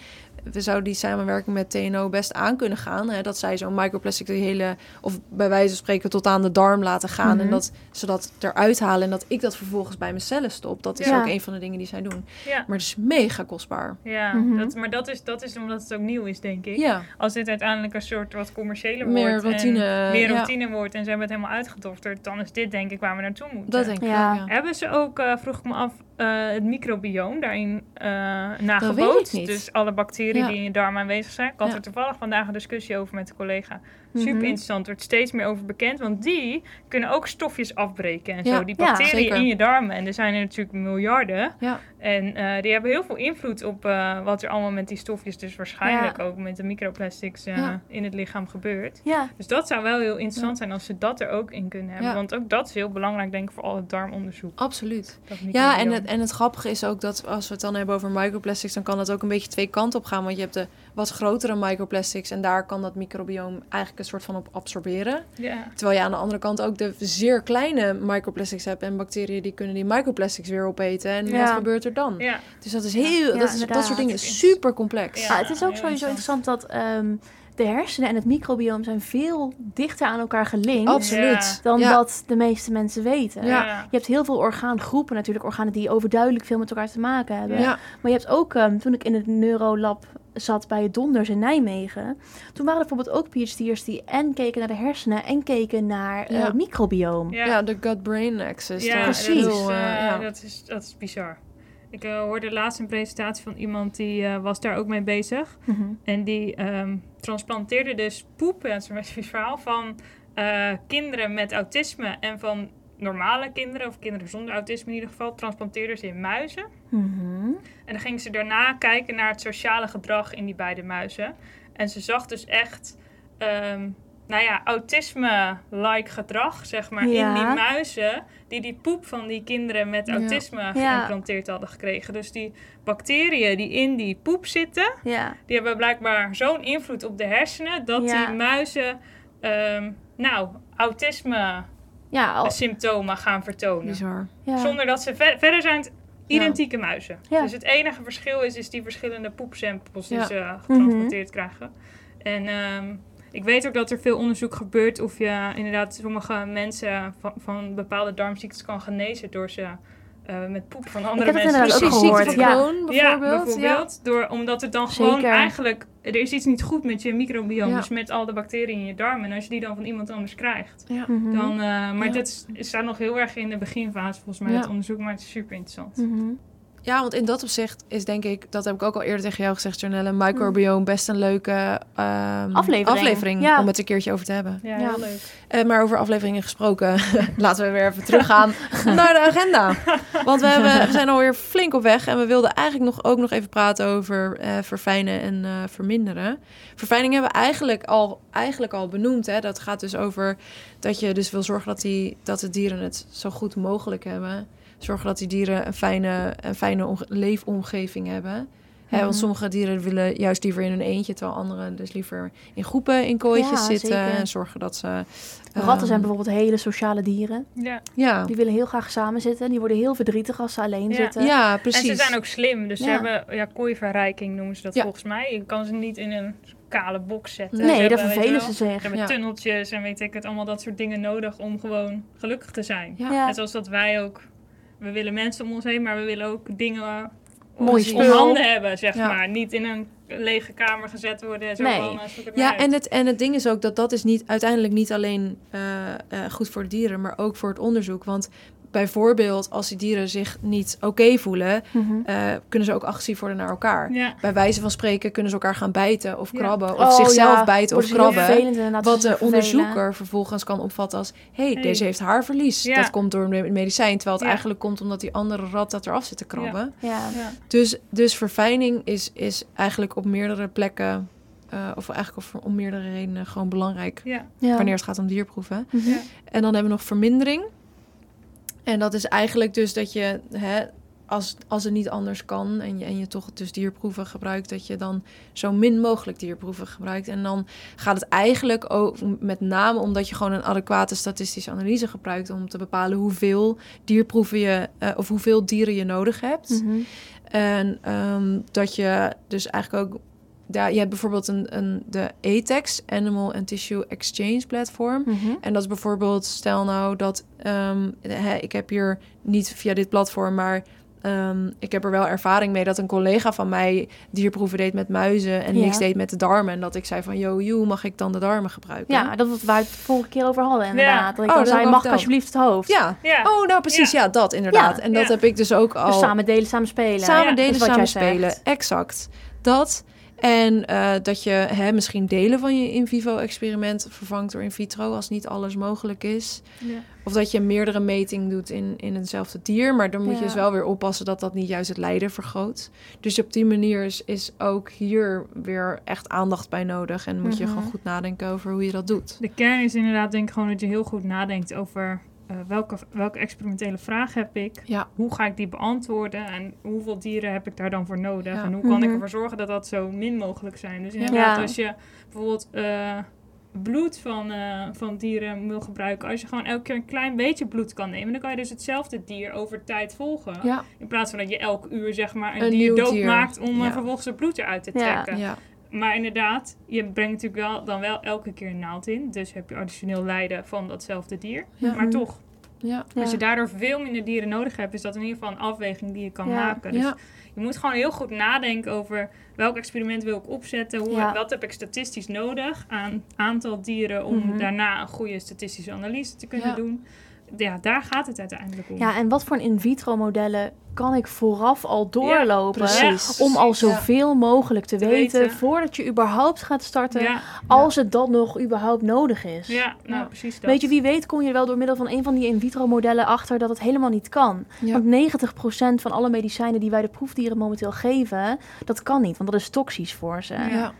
we zouden die samenwerking met TNO best aan kunnen gaan. Hè? Dat zij zo'n microplastic de hele, of bij wijze van spreken tot aan de darm laten gaan. Mhm. En dat ze dat eruit halen en dat ik dat vervolgens bij mijn cellen stop. Dat is Ja. ook een van de dingen die zij doen. Ja, Maar het is mega kostbaar. ja Mhm. dat, maar dat is, dat is omdat het ook nieuw is, denk ik. Ja, Als dit uiteindelijk een soort wat commerciëler Meer wordt. routine, En meer ja. routine wordt en ze hebben het helemaal uitgedokterd. Dan is dit denk ik waar we naartoe moeten. dat denk ik Ja. ook, ja. Hebben ze ook, eh, vroeg ik me af, eh, het microbioom daarin eh ik nagebootst? niet. Dus alle bacteriën Ja. die in je darm aanwezig zijn. Ik had Ja. er toevallig vandaag een discussie over met een collega. Mhm. Super interessant, er wordt steeds meer over bekend. Want die kunnen ook stofjes afbreken en Ja, zo. Die bacteriën in je darmen. En er zijn er natuurlijk miljarden. En eh, die hebben heel veel invloed op eh, wat er allemaal met die stofjes... dus waarschijnlijk ook met de microplastics eh, Ja. in het lichaam gebeurt. Ja, Dus dat zou wel heel interessant zijn als ze dat er ook in kunnen hebben. Want ook dat is heel belangrijk, denk ik, voor al het darmonderzoek. Absoluut. Dat Ja, en het, en het grappige is ook dat als we het dan hebben over microplastics, dan kan het ook een beetje twee kanten op gaan. Want je hebt de wat grotere microplastics en daar kan dat microbioom eigenlijk een soort van op absorberen. Ja. Terwijl je aan de andere kant ook de zeer kleine microplastics hebt en bacteriën die kunnen die microplastics weer opeten. En wat gebeurt er dan? ja. Dus dat is heel, Ja, dat, is, dat soort dingen is- super complex. Ja. Het is ook sowieso interessant. dat ehm, de hersenen en het microbioom zijn veel dichter aan elkaar gelinkt Absoluut. dan Ja. dat de meeste mensen weten. Ja. Je hebt heel veel orgaangroepen natuurlijk, organen die overduidelijk veel met elkaar te maken hebben. Ja. Maar je hebt ook, ehm, toen ik in het neurolab zat bij het Donders in Nijmegen, toen waren er bijvoorbeeld ook PhD'ers die en keken naar de hersenen en keken naar eh, Ja. het microbioom. Ja. De gut-brain axis. Ja, precies. Dat is, heel, eh, eh, ja. dat, is, dat is bizar. Ik eh, hoorde laatst een presentatie van iemand die eh, was daar ook mee bezig. Mhm. En die ehm, transplanteerde dus poep, ja, dat is een specifiek verhaal, van eh, kinderen met autisme en van normale kinderen, of kinderen zonder autisme in ieder geval, transplanteerden ze in muizen. Mhm. En dan gingen ze daarna kijken naar het sociale gedrag in die beide muizen. En ze zag dus echt, ehm, nou ja, autisme-like gedrag, zeg maar, in die muizen. Die die poep van die kinderen met Ja. autisme geïmplanteerd hadden gekregen. Dus die bacteriën die in die poep zitten, Ja. die hebben blijkbaar zo'n invloed op de hersenen. Dat Ja. die muizen, ehm, nou, autisme Ja, al- symptomen gaan vertonen. Bizar. ja. Zonder dat ze ver- verder zijn identieke muizen. Ja. Dus het enige verschil is, is die verschillende poepsamples die Ja. ze getransporteerd krijgen. En ehm, ik weet ook dat er veel onderzoek gebeurt of je inderdaad sommige mensen van, van bepaalde darmziektes kan genezen door ze eh, met poep van andere heb het mensen inderdaad ook gehoord, ja. Ja, bijvoorbeeld. Door, omdat het dan gewoon Zeker. eigenlijk... Er is iets niet goed met je microbiome, Ja. dus met al de bacteriën in je darmen. En als je die dan van iemand anders krijgt, Ja. Mhm. dan... eh, maar Ja. dit is, het staat nog heel erg in de beginfase volgens mij, Ja. het onderzoek. Maar het is super interessant. Mhm. Ja, want in dat opzicht is denk ik, dat heb ik ook al eerder tegen jou gezegd, Janelle, microbiome best een leuke ehm, Aflevering. aflevering Ja. om het een keertje over te hebben. Ja, leuk. Eh, maar over afleveringen gesproken, laten we weer even teruggaan naar de agenda. Want we, hebben, we zijn alweer flink op weg en we wilden eigenlijk nog, ook nog even praten over eh, verfijnen en eh, verminderen. Verfijning hebben we eigenlijk al, eigenlijk al benoemd. Hè? Dat gaat dus over dat je dus wil zorgen dat, die, dat de dieren het zo goed mogelijk hebben. Zorgen dat die dieren een fijne, een fijne omge- leefomgeving hebben. Hè, want Mhm. sommige dieren willen juist liever in hun eentje, terwijl anderen dus liever in groepen in kooitjes Ja, zitten. zeker. En zorgen dat ze... Ratten zijn ehm, bijvoorbeeld hele sociale dieren. Ja. Ja, Die willen heel graag samen zitten. Die worden heel verdrietig als ze alleen Ja. zitten. ja, precies. En ze zijn ook slim, dus ze Ja. hebben ja, kooiverrijking noemen ze dat Ja. volgens mij. Je kan ze niet in een kale box zetten. Nee, Ze daar hebben, vervelen ze zich. Ze hebben Ja. tunneltjes en weet ik het, allemaal dat soort dingen nodig om gewoon gelukkig te zijn. Ja. Ja. Net zoals dat wij ook, we willen mensen om ons heen, maar we willen ook dingen Mooi om handen hebben, zeg Ja. maar. Niet in een lege kamer gezet worden en zo Nee. van, Ja, en het, en het ding is ook dat dat is niet, uiteindelijk niet alleen eh, eh, goed voor de dieren, maar ook voor het onderzoek. Want bijvoorbeeld als die dieren zich niet oké voelen, Mhm. eh, kunnen ze ook agressief worden naar elkaar. Ja. Bij wijze van spreken kunnen ze elkaar gaan bijten of Ja. krabben of Oh, zichzelf ja. bijten of krabben. Wat de onderzoeker vervolgens kan opvatten als... hey, Hey. deze heeft haarverlies. Ja. Dat komt door een medicijn. Terwijl het Ja. eigenlijk komt omdat die andere rat dat eraf zit te krabben. Ja. Ja. Dus, dus verfijning is, is eigenlijk op meerdere plekken... eh, of eigenlijk op, om meerdere redenen gewoon belangrijk... Ja. Wanneer het gaat om dierproeven. Ja. En dan hebben we nog vermindering. En dat is eigenlijk dus dat je... Hè, als, als het niet anders kan en je, en je toch dus dierproeven gebruikt, dat je dan zo min mogelijk dierproeven gebruikt. En dan gaat het eigenlijk ook met name omdat je gewoon een adequate statistische analyse gebruikt om te bepalen hoeveel dierproeven je, eh, of hoeveel dieren je nodig hebt. Mhm. En ehm, dat je dus eigenlijk ook. Ja, je hebt bijvoorbeeld een, een, de ATEX, Animal and Tissue Exchange Platform. Mhm. En dat is bijvoorbeeld, stel nou dat ehm, hè, ik heb hier niet via dit platform, maar ehm, ik heb er wel ervaring mee dat een collega van mij dierproeven deed met muizen en Ja. niks deed met de darmen. En dat ik zei van, yo, joe, mag ik dan de darmen gebruiken? Ja, dat was waar we het vorige keer over hadden inderdaad. Dat ik Oh, dat zei, mag ik al alsjeblieft het hoofd? Ja. Ja. Oh, nou precies, ja, dat inderdaad. Ja. en dat Ja. heb ik dus ook al Dus samen delen, samen spelen. samen Ja, delen, dat is wat samen spelen. Exact. Dat. En eh, dat je hè, misschien delen van je in vivo experiment vervangt door in vitro als niet alles mogelijk is. Ja. Of dat je meerdere meting doet in, in hetzelfde dier. Maar dan moet je dus wel weer oppassen dat dat niet juist het lijden vergroot. Dus op die manier is, is ook hier weer echt aandacht bij nodig. En moet je Mhm. gewoon goed nadenken over hoe je dat doet. De kern is inderdaad denk ik gewoon dat je heel goed nadenkt over eh, welke, welke experimentele vraag heb ik. Ja. Hoe ga ik die beantwoorden en hoeveel dieren heb ik daar dan voor nodig? Ja. En hoe kan ik Mhm. ervoor zorgen dat dat zo min mogelijk zijn? Dus inderdaad, Ja. als je bijvoorbeeld eh, bloed van, eh, van dieren wil gebruiken, als je gewoon elke keer een klein beetje bloed kan nemen, dan kan je dus hetzelfde dier over tijd volgen. Ja. In plaats van dat je elk uur zeg maar een, Een dier nieuw dier. doodmaakt om Ja. vervolgens het bloed eruit te Ja. trekken. Maar inderdaad, je brengt natuurlijk wel, dan wel elke keer een naald in. Dus heb je additioneel lijden van datzelfde dier. Ja. Maar toch, Ja. Als je daardoor veel minder dieren nodig hebt, is dat in ieder geval een afweging die je kan Ja. maken. Dus Ja. je moet gewoon heel goed nadenken over welk experiment wil ik opzetten, hoe, Ja. wat heb ik statistisch nodig aan aantal dieren om Mhm. daarna een goede statistische analyse te kunnen Ja. doen. Ja, daar gaat het uiteindelijk om. Ja, en wat voor een in vitro modellen kan ik vooraf al doorlopen? precies. Om al Ja. zoveel mogelijk te, Te weten, weten. voordat je überhaupt gaat starten, ja, als het dan nog überhaupt nodig is. ja, nou Ja. precies dat. Weet je, wie weet kom je er wel door middel van een van die in vitro modellen achter dat het helemaal niet kan. Ja. Want 90% van alle medicijnen die wij de proefdieren momenteel geven, dat kan niet, want dat is toxisch voor ze. Ja.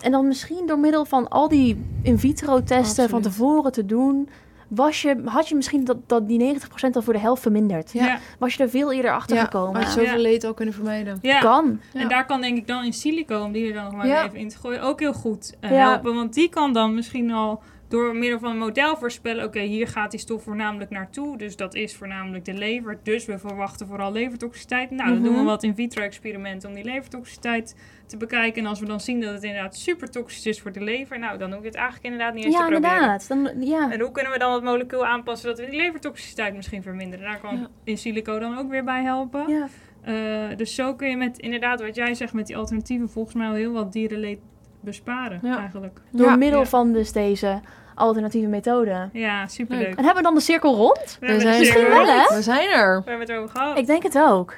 En dan misschien door middel van al die in vitro testen van tevoren te doen, was je, had je misschien dat, dat die 90% al voor de helft verminderd. Ja. Was je er veel eerder achter Ja, gekomen. had je zoveel Ja. leed al kunnen vermijden. Ja. Kan. Ja. En daar kan denk ik dan in silico, om die er dan nog maar Ja. even in te gooien, ook heel goed eh, Ja. helpen. Want die kan dan misschien al door middel van een model voorspellen, oké, hier gaat die stof voornamelijk naartoe. Dus dat is voornamelijk de lever. Dus we verwachten vooral levertoxiciteit. Nou, dan doen we Mhm. wat in vitro experimenten om die levertoxiciteit te bekijken. En als we dan zien dat het inderdaad super toxisch is voor de lever, nou, dan hoef je het eigenlijk inderdaad niet eens Ja, te proberen. inderdaad. Dan, ja. En hoe kunnen we dan het molecuul aanpassen dat we die levertoxiciteit misschien verminderen? Daar kan Ja. in silico dan ook weer bij helpen. ja. Eh, dus zo kun je met inderdaad wat jij zegt met die alternatieven volgens mij al heel wat dierenleed besparen Ja. eigenlijk. Door Ja. middel Ja. van dus deze alternatieve methode. Ja, superleuk. Leuk. En hebben we dan de cirkel rond? We zijn, Misschien er- wel, hè? we zijn er. we hebben het over gehad. Ik denk het ook.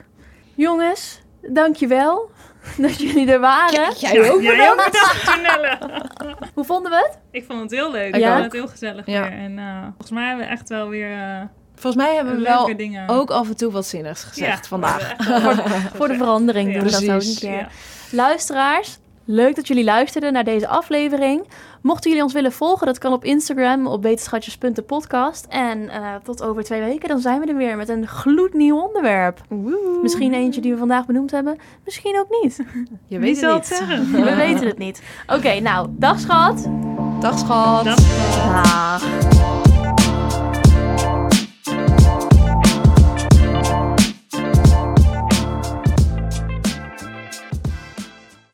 Jongens, dankjewel dat jullie er waren. Jij ook Jij ook bedankt, Janelle. Hoe vonden we het? Ik vond het heel leuk. Ik ook. vond het heel gezellig Ja. weer. En eh, volgens mij hebben we echt wel weer eh, Volgens mij hebben we leuke wel dingen. ook af en toe wat zinnigs gezegd Ja, vandaag. wel- Voor de verandering Ja. doen we dat ook een keer. Ja. Luisteraars, leuk dat jullie luisterden naar deze aflevering. Mochten jullie ons willen volgen, dat kan op Instagram op wetenschatjes.podcast. En eh, tot over twee weken, dan zijn we er weer met een gloednieuw onderwerp. Misschien eentje die we vandaag benoemd hebben, misschien ook niet. Je weet het niet. zeggen? We weten het niet. Oké, nou, dag schat. Dag schat. Dag.